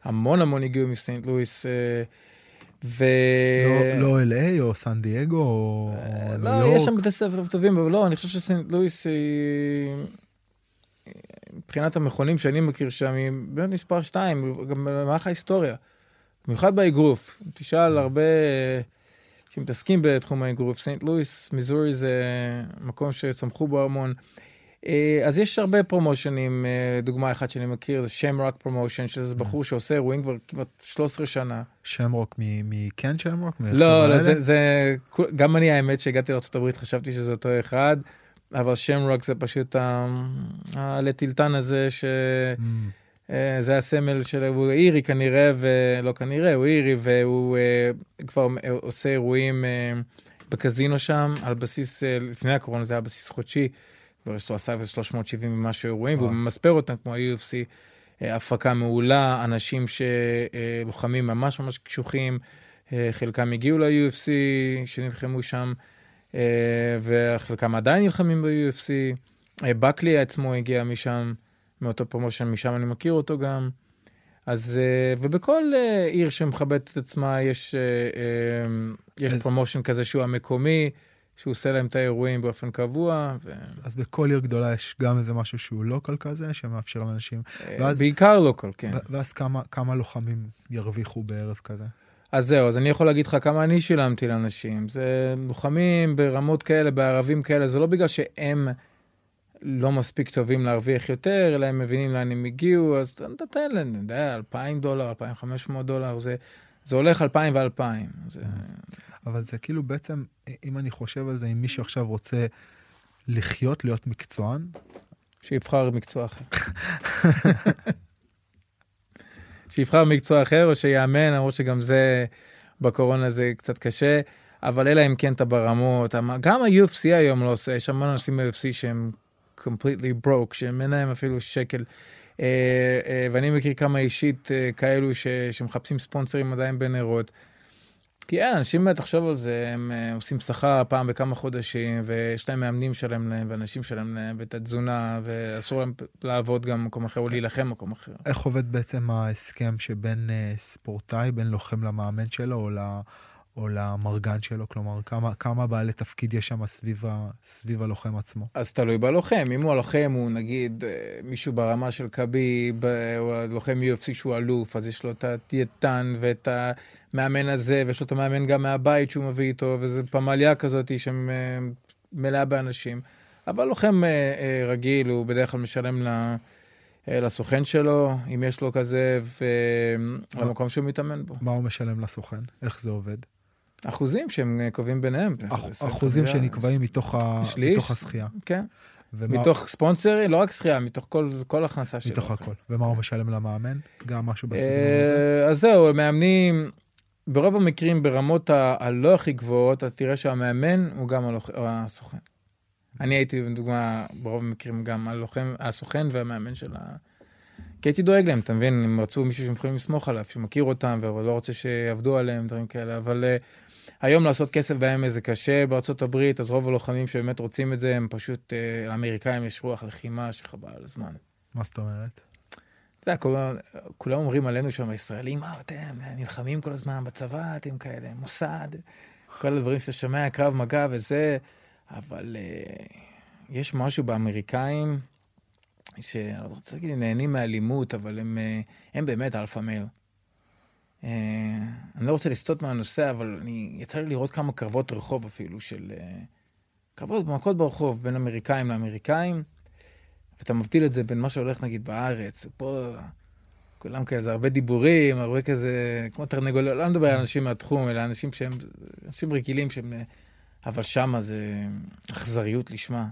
המון המון הגיעו מסנט לואיס. אה, ו... לא, לא LA או סן דייגו או ניו לא, יש שם יורק. בתי ספר טובים, אבל לא, אני חושב שסנט לואיס היא... מבחינת המכונים שאני מכיר שם, היא באמת מספר 2, גם במהלך ההיסטוריה. במיוחד באגרוף. תשאל הרבה שמתעסקים בתחום האגרוף. סנט לואיס, מיזורי זה מקום שצמחו בו המון. אה, אז יש הרבה promotion ים, אה, דוגמה אחת שאני מכיר זה Shamrock Promotion, שזה. בחור שעושה אירועים כבר כמעט 13 שנה. שמרוק מקן שמרוק? לא, לא, זה, זה, גם אני האמת שהגעתי לארה"ב חשבתי שזה אותו אחד, אבל Shamrock זה פשוט התלתן הזה ש... Mm. אה, זה הסמל של, הוא אירי כנראה, ולא כנראה, הוא אירי, והוא כבר עושה אירועים בקזינו שם, על בסיס, לפני הקורונה זה היה בסיס חודשי, לו עשה איזה 370 ומשהו אירועים, והוא. ממספר אותם כמו ה-UFC, אה, הפקה מעולה, אנשים שלוחמים ממש ממש קשוחים, אה, חלקם הגיעו ל-UFC, שנלחמו שם, אה, וחלקם עדיין נלחמים ב-UFC. אה, בקלי עצמו הגיע משם. מאותו promotion, משם אני מכיר אותו גם. אז, אה, ובכל אה, עיר שמכבדת את עצמה יש, אה, אה, יש אז- promotion כזה שהוא המקומי, שהוא עושה להם את האירועים באופן קבוע, ו... אז בכל עיר גדולה יש גם איזה משהו שהוא local כזה, שמאפשר לאנשים, אה, ואז- בעיקר local, כן. ואז כמה- כמה לוחמים ירוויחו בערב כזה. אז זהו, אז אני יכול להגיד לך כמה אני שילמתי לאנשים. זה לוחמים ברמות כאלה, בערבים כאלה, זה לא בגלל שהם לא מספיק טובים להרוויח יותר, אלא הם מבינים לאן הם הגיעו, אז אתה נותן להם, אני יודע, 2,000 דולר, 2,500 דולר, זה, זה הולך 2,000 ו-2,000. זה... אבל זה כאילו בעצם, אם אני חושב על זה, אם מישהו עכשיו רוצה לחיות, להיות מקצוען, שיבחר מקצוע אחר. [LAUGHS] שיבחר מקצוע אחר או שיאמן, למרות שגם זה בקורונה זה קצת קשה, אבל אלא אם כן אתה ברמות, גם ה-UFC היום לא עושה, יש המון אנשים ב-UFC שהם completely broke, שהם אין להם אפילו שקל. אה, אה, ואני מכיר כמה אישית אה, כאלו ש, שמחפשים ספונסרים עדיין בנרות. כי אין, אנשים, תחשוב על זה, הם עושים שכר פעם בכמה חודשים, ויש להם מאמנים שלהם להם, ואנשים שלהם להם, ואת התזונה, ואסור להם לעבוד גם במקום אחר, או להילחם במקום אחר. איך עובד בעצם ההסכם שבין ספורטאי, בין לוחם למאמן שלו, או, ל, או למרגן שלו? כלומר, כמה, כמה בעלי תפקיד יש שם סביב, ה, סביב הלוחם עצמו? אז תלוי בלוחם, אם הוא הלוחם הוא נגיד אה, מישהו ברמה של קביב, אה, או הלוחם UFC שהוא אלוף, אז יש לו את הדיאטן ואת המאמן הזה, ויש לו את המאמן גם מהבית שהוא מביא איתו, וזו פמליה כזאת שמלאה באנשים. אבל לוחם אה, אה, רגיל, הוא בדרך כלל משלם ל- אה, לסוכן שלו, אם יש לו כזה, ולמקום שהוא מתאמן בו. מה הוא משלם לסוכן? איך זה עובד? אחוזים שהם אה, קובעים ביניהם. אח, אחוזים שנקבעים מתוך, ה, שליש. מתוך הזכייה. כן, ומה, מתוך ספונסרי, לא רק שחייה, מתוך כל, כל הכנסה שלו. מתוך הכל. ומה הוא משלם למאמן? גם משהו בסגנון הזה? אה, אז זהו, מאמנים, ברוב המקרים ברמות ה- הלא הכי גבוהות, אז תראה שהמאמן הוא גם הלוח- הסוכן. אני הייתי, לדוגמה, ברוב המקרים גם הלוחם, הסוכן והמאמן של ה... כי הייתי דואג להם, אתה מבין? הם רצו מישהו שהם יכולים לסמוך עליו, שמכיר אותם, ולא רוצה שיעבדו עליהם, דברים כאלה. אבל uh, היום לעשות כסף בימים זה קשה בארצות הברית, אז רוב הלוחמים שבאמת רוצים את זה, הם פשוט, לאמריקאים יש רוח לחימה שחבל על הזמן. מה זאת אומרת? אתה יודע, כולם, כולם אומרים עלינו שם, הישראלים, מה, אתם נלחמים כל הזמן בצבא, אתם כאלה, מוסד, כל הדברים שאתה שומע, קרב מגע וזה, אבל uh, יש משהו באמריקאים, שאני לא רוצה להגיד, נהנים מאלימות, אבל הם, uh, הם באמת alpha male. Uh, אני לא רוצה לסטות מהנושא, אבל אני, יצא לי לראות כמה קרבות רחוב אפילו, של uh, קרבות במכות ברחוב, בין אמריקאים לאמריקאים. ואתה מבדיל את זה בין מה שהולך נגיד בארץ, פה כולם כזה הרבה דיבורים, הרבה כזה, כמו תרנגולות, לא מדבר על אנשים מהתחום, אלא אנשים שהם, אנשים רגילים שהם, אבל שמה זה אכזריות לשמה.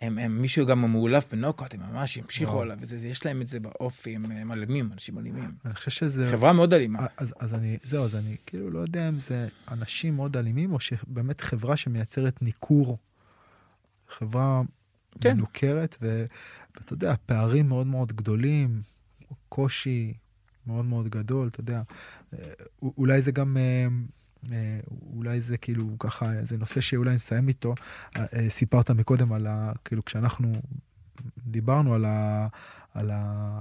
הם, הם, מישהו גם מאולף בנוקאוט, הם ממש המשיכו וואו. עליו, וזה, זה, יש להם את זה באופי, הם, הם אלימים, אנשים אלימים. אני חושב שזה... חברה מאוד אלימה. אז, אז אני, זהו, אז אני כאילו לא יודע אם זה אנשים מאוד אלימים, או שבאמת חברה שמייצרת ניכור. חברה כן. מנוכרת, ו- ואתה יודע, פערים מאוד מאוד גדולים, קושי מאוד מאוד גדול, אתה יודע. אה, אולי זה גם, אה, אולי זה כאילו ככה, זה נושא שאולי נסיים איתו. אה, אה, סיפרת מקודם על ה... כאילו, כשאנחנו דיברנו על ה... על ה...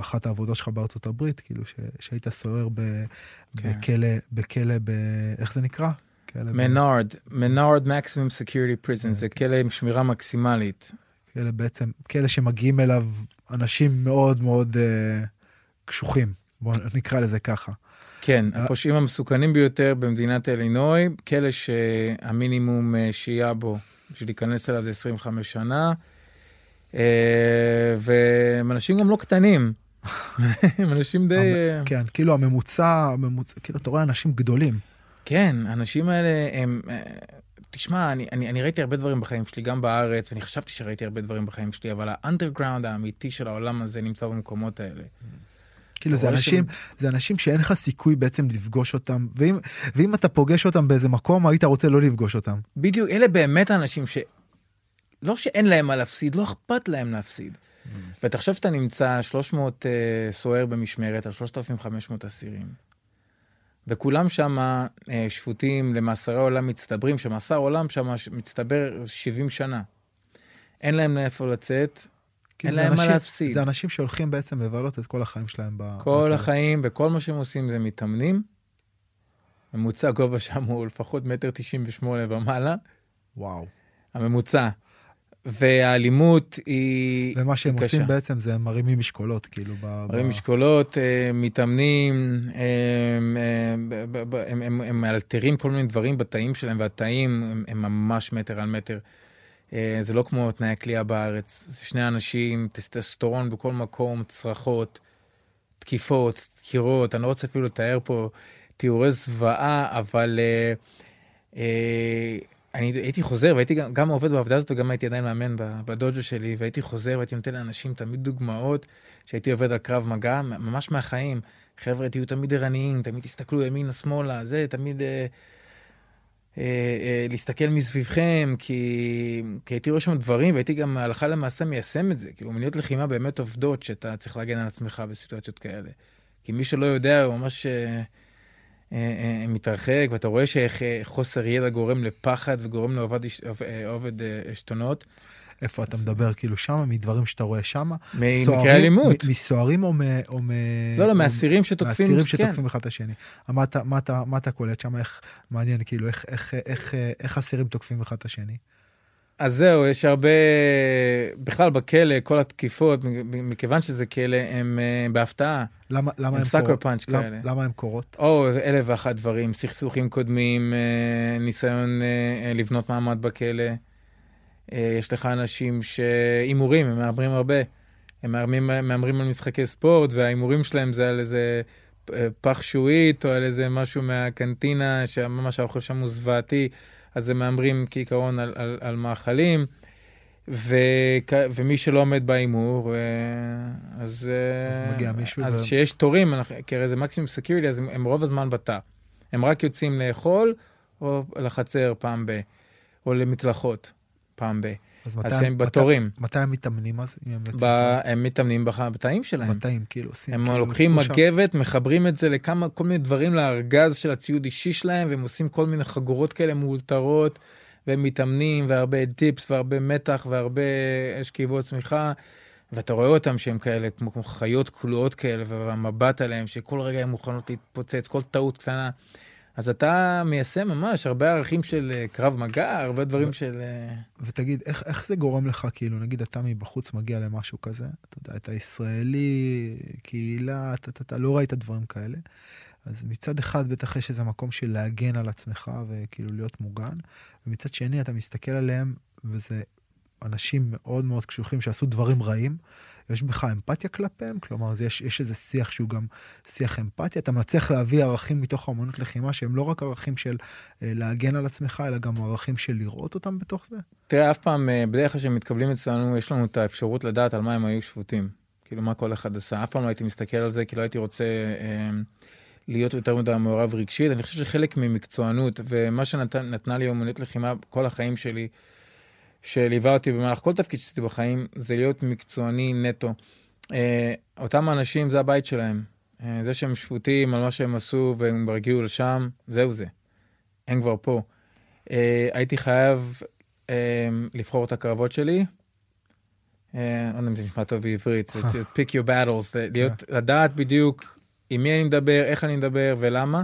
אחת העבודות שלך בארצות הברית, כאילו, ש... שהיית סוהר ב... כן. בכלא, בכלא ב... איך זה נקרא? כלא Menard, Menard maximum security prison, זה כלא עם שמירה מקסימלית. כאלה בעצם, כאלה שמגיעים אליו אנשים מאוד מאוד אה, קשוחים, בואו נקרא לזה ככה. כן, אה, הפושעים המסוכנים ביותר במדינת אלינוי, כלא שהמינימום אה, שהייה בו בשביל להיכנס אליו זה 25 שנה, אה, והם אנשים גם לא קטנים. [LAUGHS] הם אנשים די... כן, כאילו הממוצע, הממוצע, כאילו אתה רואה אנשים גדולים. כן, האנשים האלה הם... תשמע, אני, אני, אני ראיתי הרבה דברים בחיים שלי, גם בארץ, ואני חשבתי שראיתי הרבה דברים בחיים שלי, אבל האנדרגראונד האמיתי של העולם הזה נמצא במקומות האלה. כאילו זה אנשים, זה אנשים שאין לך סיכוי בעצם לפגוש אותם, ואם, ואם אתה פוגש אותם באיזה מקום, היית רוצה לא לפגוש אותם. בדיוק, אלה באמת האנשים ש... לא שאין להם מה להפסיד, לא אכפת להם להפסיד. ותחשוב שאתה נמצא 300 uh, סוהר במשמרת על 3,500 אסירים. וכולם שם uh, שפוטים למאסרי עולם מצטברים, שמאסר עולם שם מצטבר 70 שנה. אין להם לאיפה לצאת, אין להם מה להפסיד. זה אנשים שהולכים בעצם לבלות את כל החיים שלהם. ב- כל בכלא. החיים וכל מה שהם עושים זה מתאמנים. ממוצע גובה שם הוא לפחות מטר 98 ומעלה, וואו. הממוצע. והאלימות היא... ומה שהם היא עושים קשה. בעצם זה הם מרימים משקולות, כאילו. ב- מראים ב- משקולות, אה, מתאמנים, הם, אה, ב- ב- ב- הם, הם, הם מאלתרים כל מיני דברים בתאים שלהם, והתאים הם, הם ממש מטר על מטר. אה, זה לא כמו תנאי הכלייה בארץ, זה שני אנשים, טסטסטורון בכל מקום, צרחות, תקיפות, דקירות, אני לא רוצה אפילו לתאר פה תיאורי זוועה, אבל אה, אה, אני הייתי חוזר, והייתי גם, גם עובד בעבודה הזאת וגם הייתי עדיין מאמן בדוג'ו שלי, והייתי חוזר והייתי נותן לאנשים תמיד דוגמאות שהייתי עובד על קרב מגע, ממש מהחיים. חבר'ה, תהיו תמיד ערניים, תמיד תסתכלו ימינה, שמאלה, זה, תמיד אה, להסתכל מסביבכם, כי, כי הייתי רואה שם דברים, והייתי גם הלכה למעשה מיישם את זה. כאילו, מניות לחימה באמת עובדות שאתה צריך להגן על עצמך בסיטואציות כאלה. כי מי שלא יודע, הוא ממש אה, אה, אה, מתרחק, ואתה רואה שאיך אה, חוסר ידע גורם לפחד וגורם לעובד אה, עובד אה, עשתונות. איפה אתה מדבר, כאילו שמה, מדברים שאתה רואה שמה? ממקרי אלימות. מסוהרים או מ... או מ... לא, לא, מאסירים שתוקפים, מאסירים כן. שתוקפים אחד את השני. מה אתה- קולט שם? איך, מעניין, כאילו, איך- אסירים תוקפים אחד את השני? אז זהו, יש הרבה, בכלל בכלא, כל התקיפות, מכיוון שזה כלא, הם אה, בהפתעה. למה למה הם הם קורות? פאנץ' למה- כאלה. למה הם קורות? או אלף ואחת דברים, סכסוכים קודמים, אה, ניסיון אה, לבנות מעמד בכלא. אה, יש לך אנשים שהימורים, הם מהמרים הרבה. הם מהמרים, מהמרים על משחקי ספורט, וההימורים שלהם זה על איזה פח שעועית, או על איזה משהו מהקנטינה, שממש האוכל שם הוא זוועתי, אז הם מהמרים כעיקרון על, על, על מאכלים. וכ... ומי שלא עומד בהימור, אה, אז... אה, אז מגיע מישהו אז ו- שיש תורים, כי הרי זה maximum security, אז הם, הם רוב הזמן בתא. הם רק יוצאים לאכול, או לחצר פעם ב... או למקלחות פעם ב... אז אז מתי- שהם בתורים. מתי הם מתאמנים אז? אם הם? ב... הם מתאמנים בח... בתאים שלהם. בתאים, כאילו, עושים... הם כאילו, לוקחים. מגבת, מחברים את זה לכמה, כל מיני דברים לארגז של הציוד אישי שלהם, והם עושים כל מיני חגורות כאלה מאולתרות, והם מתאמנים, והרבה דיפס, והרבה מתח, והרבה שכיבות צמיחה, ואתה רואה אותם שהם כאלה, כמו, כמו חיות כלואות כאלה, והמבט עליהם, שכל רגע הן מוכנות להתפוצץ, כל טעות קטנה. אז אתה מיישם ממש הרבה ערכים של אה, קרב מגע, הרבה דברים של... אה, ותגיד, איך, איך זה גורם לך, כאילו, נגיד אתה מבחוץ מגיע למשהו כזה, אתה יודע, אתה ישראלי, קהילה, אתה, אתה, אתה לא ראית דברים כאלה. אז מצד אחד בטח יש איזה מקום של להגן על עצמך וכאילו להיות מוגן, ומצד שני אתה מסתכל עליהם, וזה אנשים מאוד מאוד קשוחים שעשו דברים רעים. יש בך אמפתיה כלפיהם? כלומר, יש, יש איזה שיח שהוא גם שיח אמפתיה? אתה מצליח להביא ערכים מתוך האמנות לחימה שהם לא רק ערכים של אה, להגן על עצמך, אלא גם ערכים של לראות אותם בתוך זה? תראה, אף פעם, אה, בדרך כלל כשהם מתקבלים אצלנו, יש לנו את האפשרות לדעת על מה הם היו שפוטים. כאילו, מה כל אחד עשה. אף פעם לא הייתי מסתכל על זה, כי לא הייתי רוצה אה, להיות יותר מדי מעורב רגשית. אני חושב שחלק ממקצוענות, ומה שנתנה לי אומנות לחימה כל החיים שלי, שליווה אותי במהלך כל תפקיד שעשיתי בחיים, זה להיות מקצועני נטו. אה, אותם אנשים, זה הבית שלהם. אה, זה שהם שפוטים על מה שהם עשו והם כבר הגיעו לשם, זהו זה. הם כבר פה. אה, הייתי חייב אה, לבחור את הקרבות שלי. אה, לא יודע אם זה נשמע טוב בעברית, זה [LAUGHS] pick your battles, זה להיות, לדעת בדיוק עם מי אני מדבר, איך אני מדבר ולמה.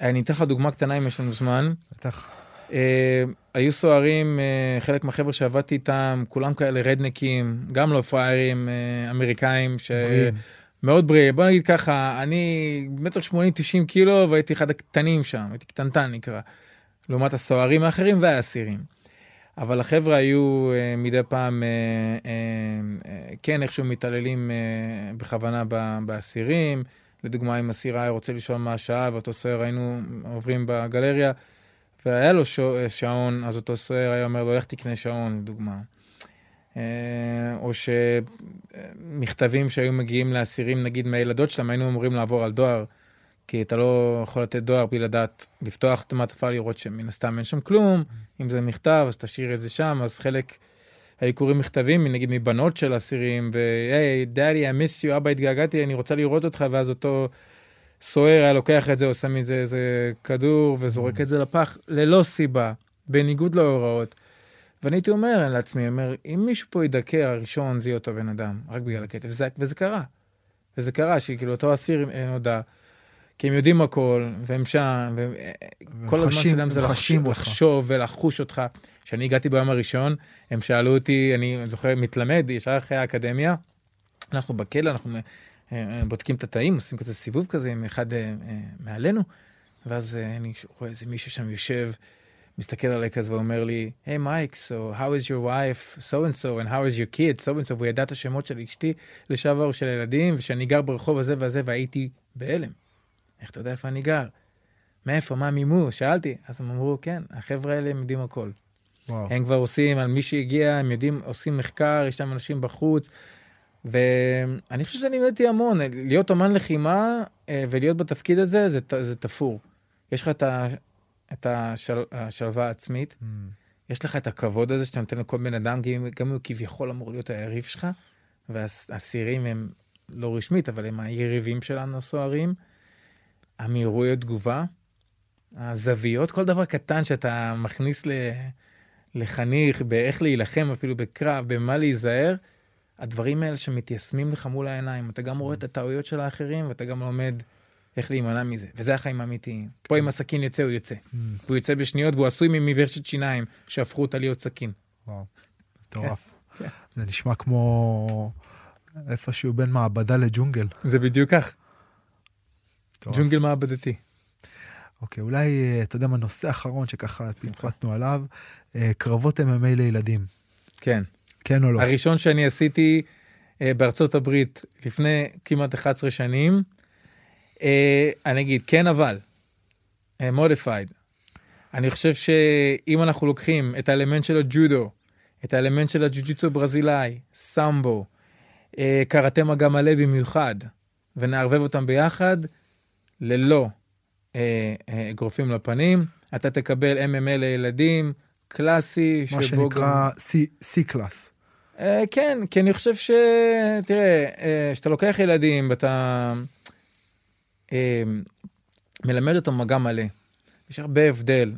אני אתן לך דוגמה קטנה אם יש לנו זמן. בטח. אה, היו סוהרים, אה, חלק מהחבר'ה שעבדתי איתם, כולם כאלה רדנקים, גם לא פראיירים אה, אמריקאים, ש... מאוד בריאים. בוא נגיד ככה, אני מטר שמונים, תשעים קילו, והייתי אחד הקטנים שם, הייתי קטנטן נקרא, לעומת הסוהרים האחרים והאסירים. אבל החבר'ה היו אה, מדי פעם, אה, אה, אה, כן, איכשהו מתעללים אה, בכוונה באסירים. לדוגמה, אם אסיר היה רוצה לשאול מה השעה, ואותו סוהר היינו עוברים בגלריה, והיה לו שע- אה, שעון, אז אותו סוהר היה אומר לו, לך תקנה שעון, לדוגמה. אה, או שמכתבים שהיו מגיעים לאסירים, נגיד מהילדות שלהם, היינו אמורים לעבור על דואר, כי אתה לא יכול לתת דואר בלי לדעת, לפתוח את המעטפה לראות שמן הסתם אין שם כלום, אם זה מכתב אז תשאיר את זה שם, אז חלק היו קוראים מכתבים, נגיד מבנות של אסירים, והי, דאדי, I miss you, אבא התגעגעתי, אני רוצה לראות אותך, ואז אותו סוהר היה לוקח את זה, עושה מזה איזה כדור וזורק את זה לפח, ללא סיבה, בניגוד להוראות. ואני הייתי אומר לעצמי, אומר, אם מישהו פה ידכא הראשון, זה יהיה אותו בן אדם, רק בגלל הכתב, וזה, וזה קרה. וזה קרה, שכאילו אותו אסיר אה, נודע, כי הם יודעים הכל, והם שם, וכל הזמן חשים- שלהם זה לחשוב. לחשוב ולחוש אותך. כשאני הגעתי ביום הראשון, הם שאלו אותי, אני זוכר, מתלמד, ישר אחרי האקדמיה, אנחנו בכלא, אנחנו אה, אה, בודקים את התאים, עושים כזה סיבוב כזה עם אחד אה, אה, מעלינו, ואז אה, אני רואה איזה מישהו שם יושב, מסתכל עליי כזה ואומר לי, היי מייק, so how is your wife, so and so, and how is your kid, so and so, והוא ידע את השמות של אשתי לשעבר של הילדים, ושאני גר ברחוב הזה והזה, והייתי בהלם. איך אתה יודע איפה אני גר? מאיפה, מה מימו? שאלתי. אז הם אמרו, כן, החבר'ה האלה הם יודעים הכל. וואו. הם כבר עושים, על מי שהגיע, הם יודעים, עושים מחקר, יש שם אנשים בחוץ. ואני חושב שזה לימד אותי המון, להיות אומן לחימה אה, ולהיות בתפקיד הזה, זה, זה תפור. יש לך את, ה, את השל, השלווה העצמית, Mm. יש לך את הכבוד הזה שאתה נותן לכל בן אדם, גם גם אם הוא כביכול אמור להיות היריב שלך, והאסירים הם לא רשמית, אבל הם היריבים שלנו, הסוהרים. המהירויות תגובה, הזוויות, כל דבר קטן שאתה מכניס ל... לחניך, באיך להילחם אפילו בקרב, במה להיזהר, הדברים האלה שמתיישמים לך מול העיניים. אתה גם רואה את הטעויות של האחרים, ואתה גם לומד איך להימנע מזה. וזה החיים האמיתיים. פה אם הסכין יוצא, הוא יוצא. Mm. והוא יוצא בשניות, והוא עשוי ממברשת שיניים, שהפכו אותה להיות סכין. וואו, מטורף. כן. זה נשמע כמו איפשהו בין מעבדה לג'ונגל. זה בדיוק כך. ג'ונגל מעבדתי. אוקיי, אולי, אה, אתה יודע מה, נושא אחרון שככה פטפטנו עליו, אה, קרבות MMA לילדים, כן. כן או לא? הראשון שאני עשיתי אה, בארצות הברית לפני כמעט 11 שנים, אה, אני אגיד כן אבל, modified. אני חושב שאם אנחנו לוקחים את האלמנט של הג'ודו, את האלמנט של הג'ו-ג'יצו ברזילאי, סמבו, אה, קראטה מגע מלא במיוחד, ונערבב אותם ביחד, ללא אה, אה, אגרופים לפנים, אתה תקבל MMA לילדים, קלאסי, מה שנקרא C class. אה, כן, כי אני חושב ש... תראה, אה, כשאתה לוקח ילדים ואתה אה, מלמד אותם מגע מלא, יש הרבה הבדל.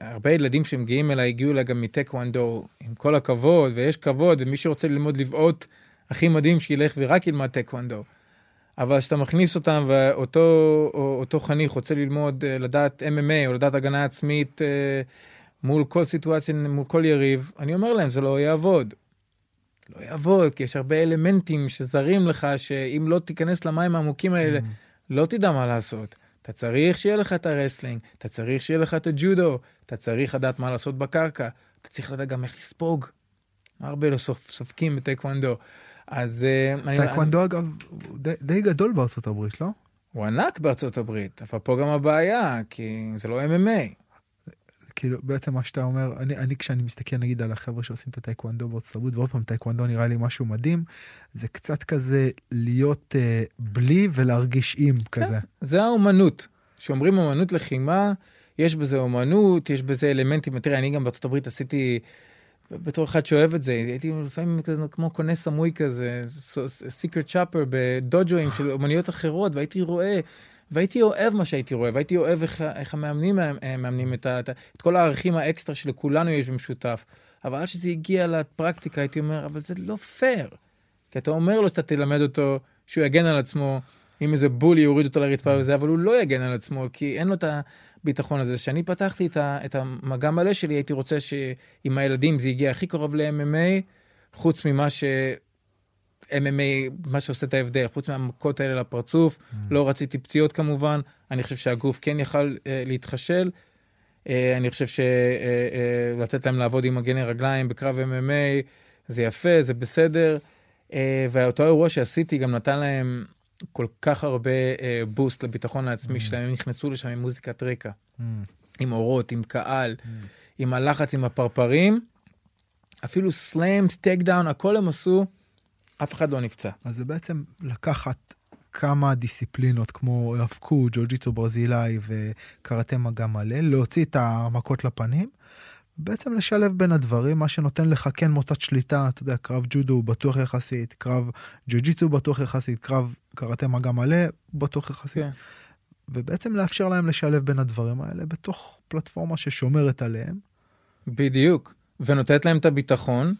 הרבה ילדים שמגיעים אליי הגיעו אליי גם מטקוונדו, עם כל הכבוד, ויש כבוד, ומי שרוצה ללמוד לבעוט, הכי מדהים שילך ורק ילמד טקוונדו. אבל כשאתה מכניס אותם ואותו או- אותו חניך רוצה ללמוד, לדעת MMA או לדעת הגנה עצמית מול כל סיטואציה, מול כל יריב, אני אומר להם, זה לא יעבוד. לא יעבוד, כי יש הרבה אלמנטים שזרים לך, שאם לא תיכנס למים העמוקים האלה, לא תדע מה לעשות. אתה צריך שיהיה לך את הרסלינג, אתה צריך שיהיה לך את הג'ודו, אתה צריך לדעת מה לעשות בקרקע, אתה צריך לדעת גם איך לספוג. הרבה לא סופ, סופקים בטייקוונדו. אז... אה, טייקוונדו אגב, די- די גדול בארצות הברית, לא? הוא ענק בארצות הברית, אבל פה גם הבעיה, כי זה לא MMA. כאילו בעצם מה שאתה אומר, אני, אני כשאני מסתכל נגיד על החבר'ה שעושים את הטייקוונדו בארצות הברית, ועוד פעם טייקוונדו נראה לי משהו מדהים, זה קצת כזה להיות אה, בלי ולהרגיש עם כזה. זה האומנות. כשאומרים אומנות לחימה, יש בזה אומנות, יש בזה אלמנטים. תראה, אני גם בארצות הברית עשיתי, בתור אחד שאוהב את זה, הייתי לפעמים כזה כמו קונה סמוי כזה, secret shopper בדוג'ואים של אומנויות אחרות, והייתי רואה, והייתי אוהב מה שהייתי רואה, והייתי אוהב איך, איך המאמנים אה, מאמנים את, את, את כל הערכים האקסטרה שלכולנו יש במשותף. אבל אז שזה הגיע לפרקטיקה, הייתי אומר, אבל זה לא פייר. כי אתה אומר לו שאתה תלמד אותו, שהוא יגן על עצמו, אם איזה bully יוריד אותו לרצפה וזה, אבל הוא לא יגן על עצמו, כי אין לו את הביטחון הזה. כשאני פתחתי את, ה, את המגע מלא שלי, הייתי רוצה שעם הילדים זה יגיע הכי קרוב ל-MMA, חוץ ממה ש... MMA, מה שעושה את ההבדל, חוץ מהמכות האלה לפרצוף, mm. לא רציתי פציעות כמובן, אני חושב שהגוף כן יכל uh, להתחשל. Uh, אני חושב שלתת uh, uh, להם לעבוד עם מגני רגליים בקרב MMA, זה יפה, זה בסדר. Uh, ואותו אירוע שעשיתי גם נתן להם כל כך הרבה boost לביטחון העצמי mm. שלהם, הם נכנסו לשם עם מוזיקת רקע, mm. עם אורות, עם קהל, mm. עם הלחץ, עם הפרפרים. אפילו slams, take down, הכל הם עשו. אף אחד לא נפצע. אז זה בעצם לקחת כמה דיסציפלינות כמו האבקות, ג'ו-ג'יצו ברזילאי וקראטה מגע מלא, להוציא את המכות לפנים, בעצם לשלב בין הדברים, מה שנותן לך כן מוצאת שליטה, אתה יודע, קרב ג'ודו הוא בטוח יחסית, קרב ג'ו-ג'יצו בטוח יחסית, קרב קראטה מגע מלא הוא בטוח יחסית. כן. ובעצם לאפשר להם לשלב בין הדברים האלה בתוך פלטפורמה ששומרת עליהם. בדיוק, ונותנת להם את הביטחון,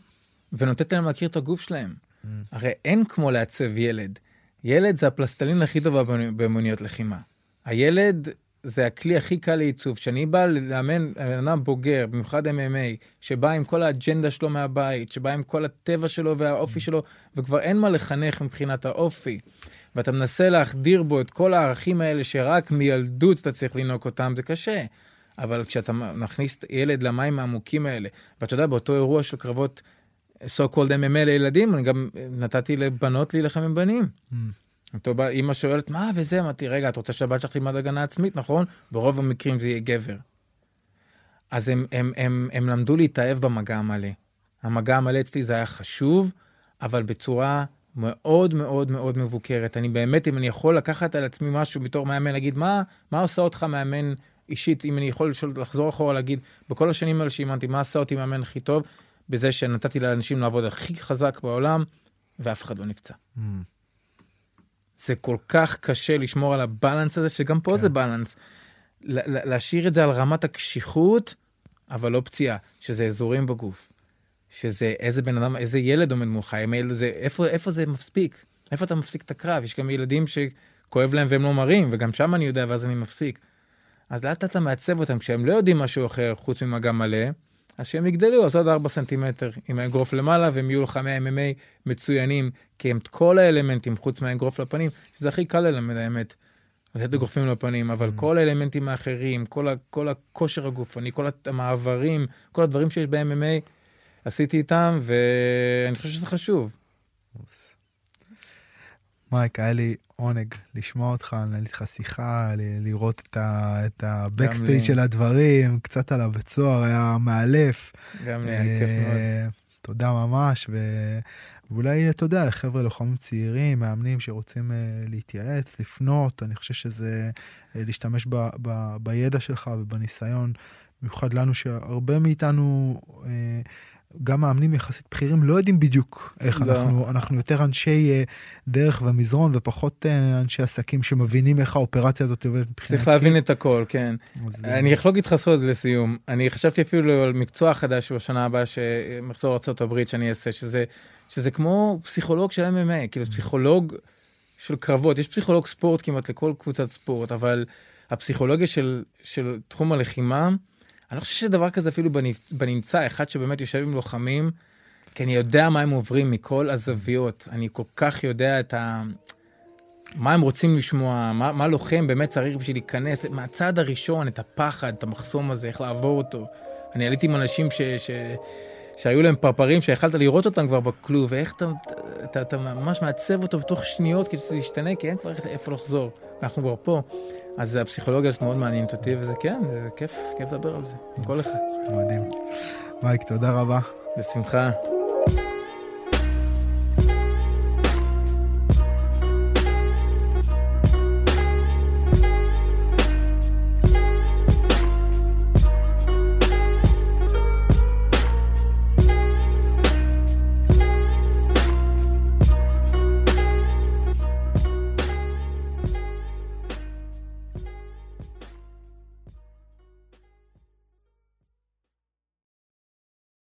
ונותנת להם להכיר את הגוף שלהם. Mm. הרי אין כמו לעצב ילד. ילד זה הפלסטלין הכי טובה באמוניות לחימה. הילד זה הכלי הכי קל לעיצוב. כשאני בא לאמן בן אדם בוגר, במיוחד MMA, שבא עם כל האג'נדה שלו מהבית, שבא עם כל הטבע שלו והאופי mm. שלו, וכבר אין מה לחנך מבחינת האופי, ואתה מנסה להחדיר בו את כל הערכים האלה שרק מילדות אתה צריך לנהוג אותם, זה קשה. אבל כשאתה מכניס ילד למים העמוקים האלה, ואתה יודע, באותו אירוע של קרבות so called MMA לילדים, אני גם נתתי לבנות להילחם עם בנים. Mm. טוב, אמא שואלת, מה וזה? אמרתי, רגע, את רוצה שהבת שלך תלמד הגנה עצמית, נכון? ברוב המקרים זה יהיה גבר. אז הם, הם, הם, הם למדו להתאהב במגע המלא. המגע המלא אצלי זה היה חשוב, אבל בצורה מאוד מאוד מאוד מבוקרת. אני באמת, אם אני יכול לקחת על עצמי משהו בתור מאמן, להגיד, מה, מה עושה אותך מאמן אישית, אם אני יכול לחזור אחורה, להגיד, בכל השנים האלה שאימנתי, מה עשה אותי מאמן הכי טוב? בזה שנתתי לאנשים לעבוד הכי חזק בעולם, ואף אחד לא נפצע. Mm. זה כל כך קשה לשמור על הבלנס הזה, שגם פה כן. זה בלנס. להשאיר את זה על רמת הקשיחות, אבל לא פציעה, שזה אזורים בגוף. שזה איזה בן אדם, איזה ילד עומד מולך, איפה, איפה זה מספיק? איפה אתה מפסיק את הקרב? יש גם ילדים שכואב להם והם לא מראים, וגם שם אני יודע, ואז אני מפסיק. אז לאט לאט אתה מעצב אותם, כשהם לא יודעים משהו אחר חוץ ממגע מלא, אז שהם יגדלו, אז עוד 4 סנטימטר עם האגרוף למעלה, והם יהיו לוחמי MMA מצוינים, כי הם כל האלמנטים חוץ מהאגרוף לפנים, שזה הכי קל ללמד האמת. לתת אגרופים לפנים, אבל mm. כל האלמנטים האחרים, כל, ה, כל הכושר הגופני, כל המעברים, כל הדברים שיש ב-MMA, עשיתי איתם, ואני חושב שזה חשוב. מייק, היה לי עונג לשמוע אותך, לנהל איתך שיחה, לראות את הבקסטייג' של הדברים, קצת על הבית סוהר, היה מאלף. גם לי, היה כיף מאוד. אה, תודה ממש, ו... ואולי, אתה יודע, לחבר'ה לוחמים צעירים, מאמנים שרוצים uh, להתייעץ, לפנות, אני חושב שזה uh, להשתמש ב, ב, בידע שלך ובניסיון, במיוחד לנו שהרבה מאיתנו uh, גם מאמנים יחסית בכירים לא יודעים בדיוק איך לא. אנחנו, אנחנו יותר אנשי uh, דרך ומזרון ופחות uh, אנשי עסקים שמבינים איך האופרציה הזאת עובדת מבחינה עסקית. צריך להבין את הכל, כן. אז, אני אחלוק איתך סוד לסיום. אני חשבתי אפילו על מקצוע חדש בשנה הבאה, שמחזור ארה"ב שאני אעשה, שזה, שזה כמו פסיכולוג של MMA, כאילו פסיכולוג של קרבות. יש פסיכולוג ספורט כמעט לכל קבוצת ספורט, אבל הפסיכולוגיה של, של תחום הלחימה, אני לא חושב שדבר כזה אפילו בנמצא, אחד שבאמת יושב עם לוחמים, כי אני יודע מה הם עוברים מכל הזוויות, אני כל כך יודע את ה... מה הם רוצים לשמוע, מה, מה לוחם באמת צריך בשביל להיכנס, מהצד הראשון, את הפחד, את המחסום הזה, איך לעבור אותו. אני עליתי עם אנשים ש, ש, שהיו להם פרפרים, שיכלת לראות אותם כבר בכלוב, ואיך אתה, אתה, אתה ממש מעצב אותו בתוך שניות כדי שזה ישתנה, כי אין כבר איפה לחזור. אנחנו כבר פה. אז הפסיכולוגיה הזאת מאוד מעניינת אותי, וזה כן, זה כיף, כיף לדבר על זה, עם כל אחד. מדהים. מייק, תודה רבה. בשמחה.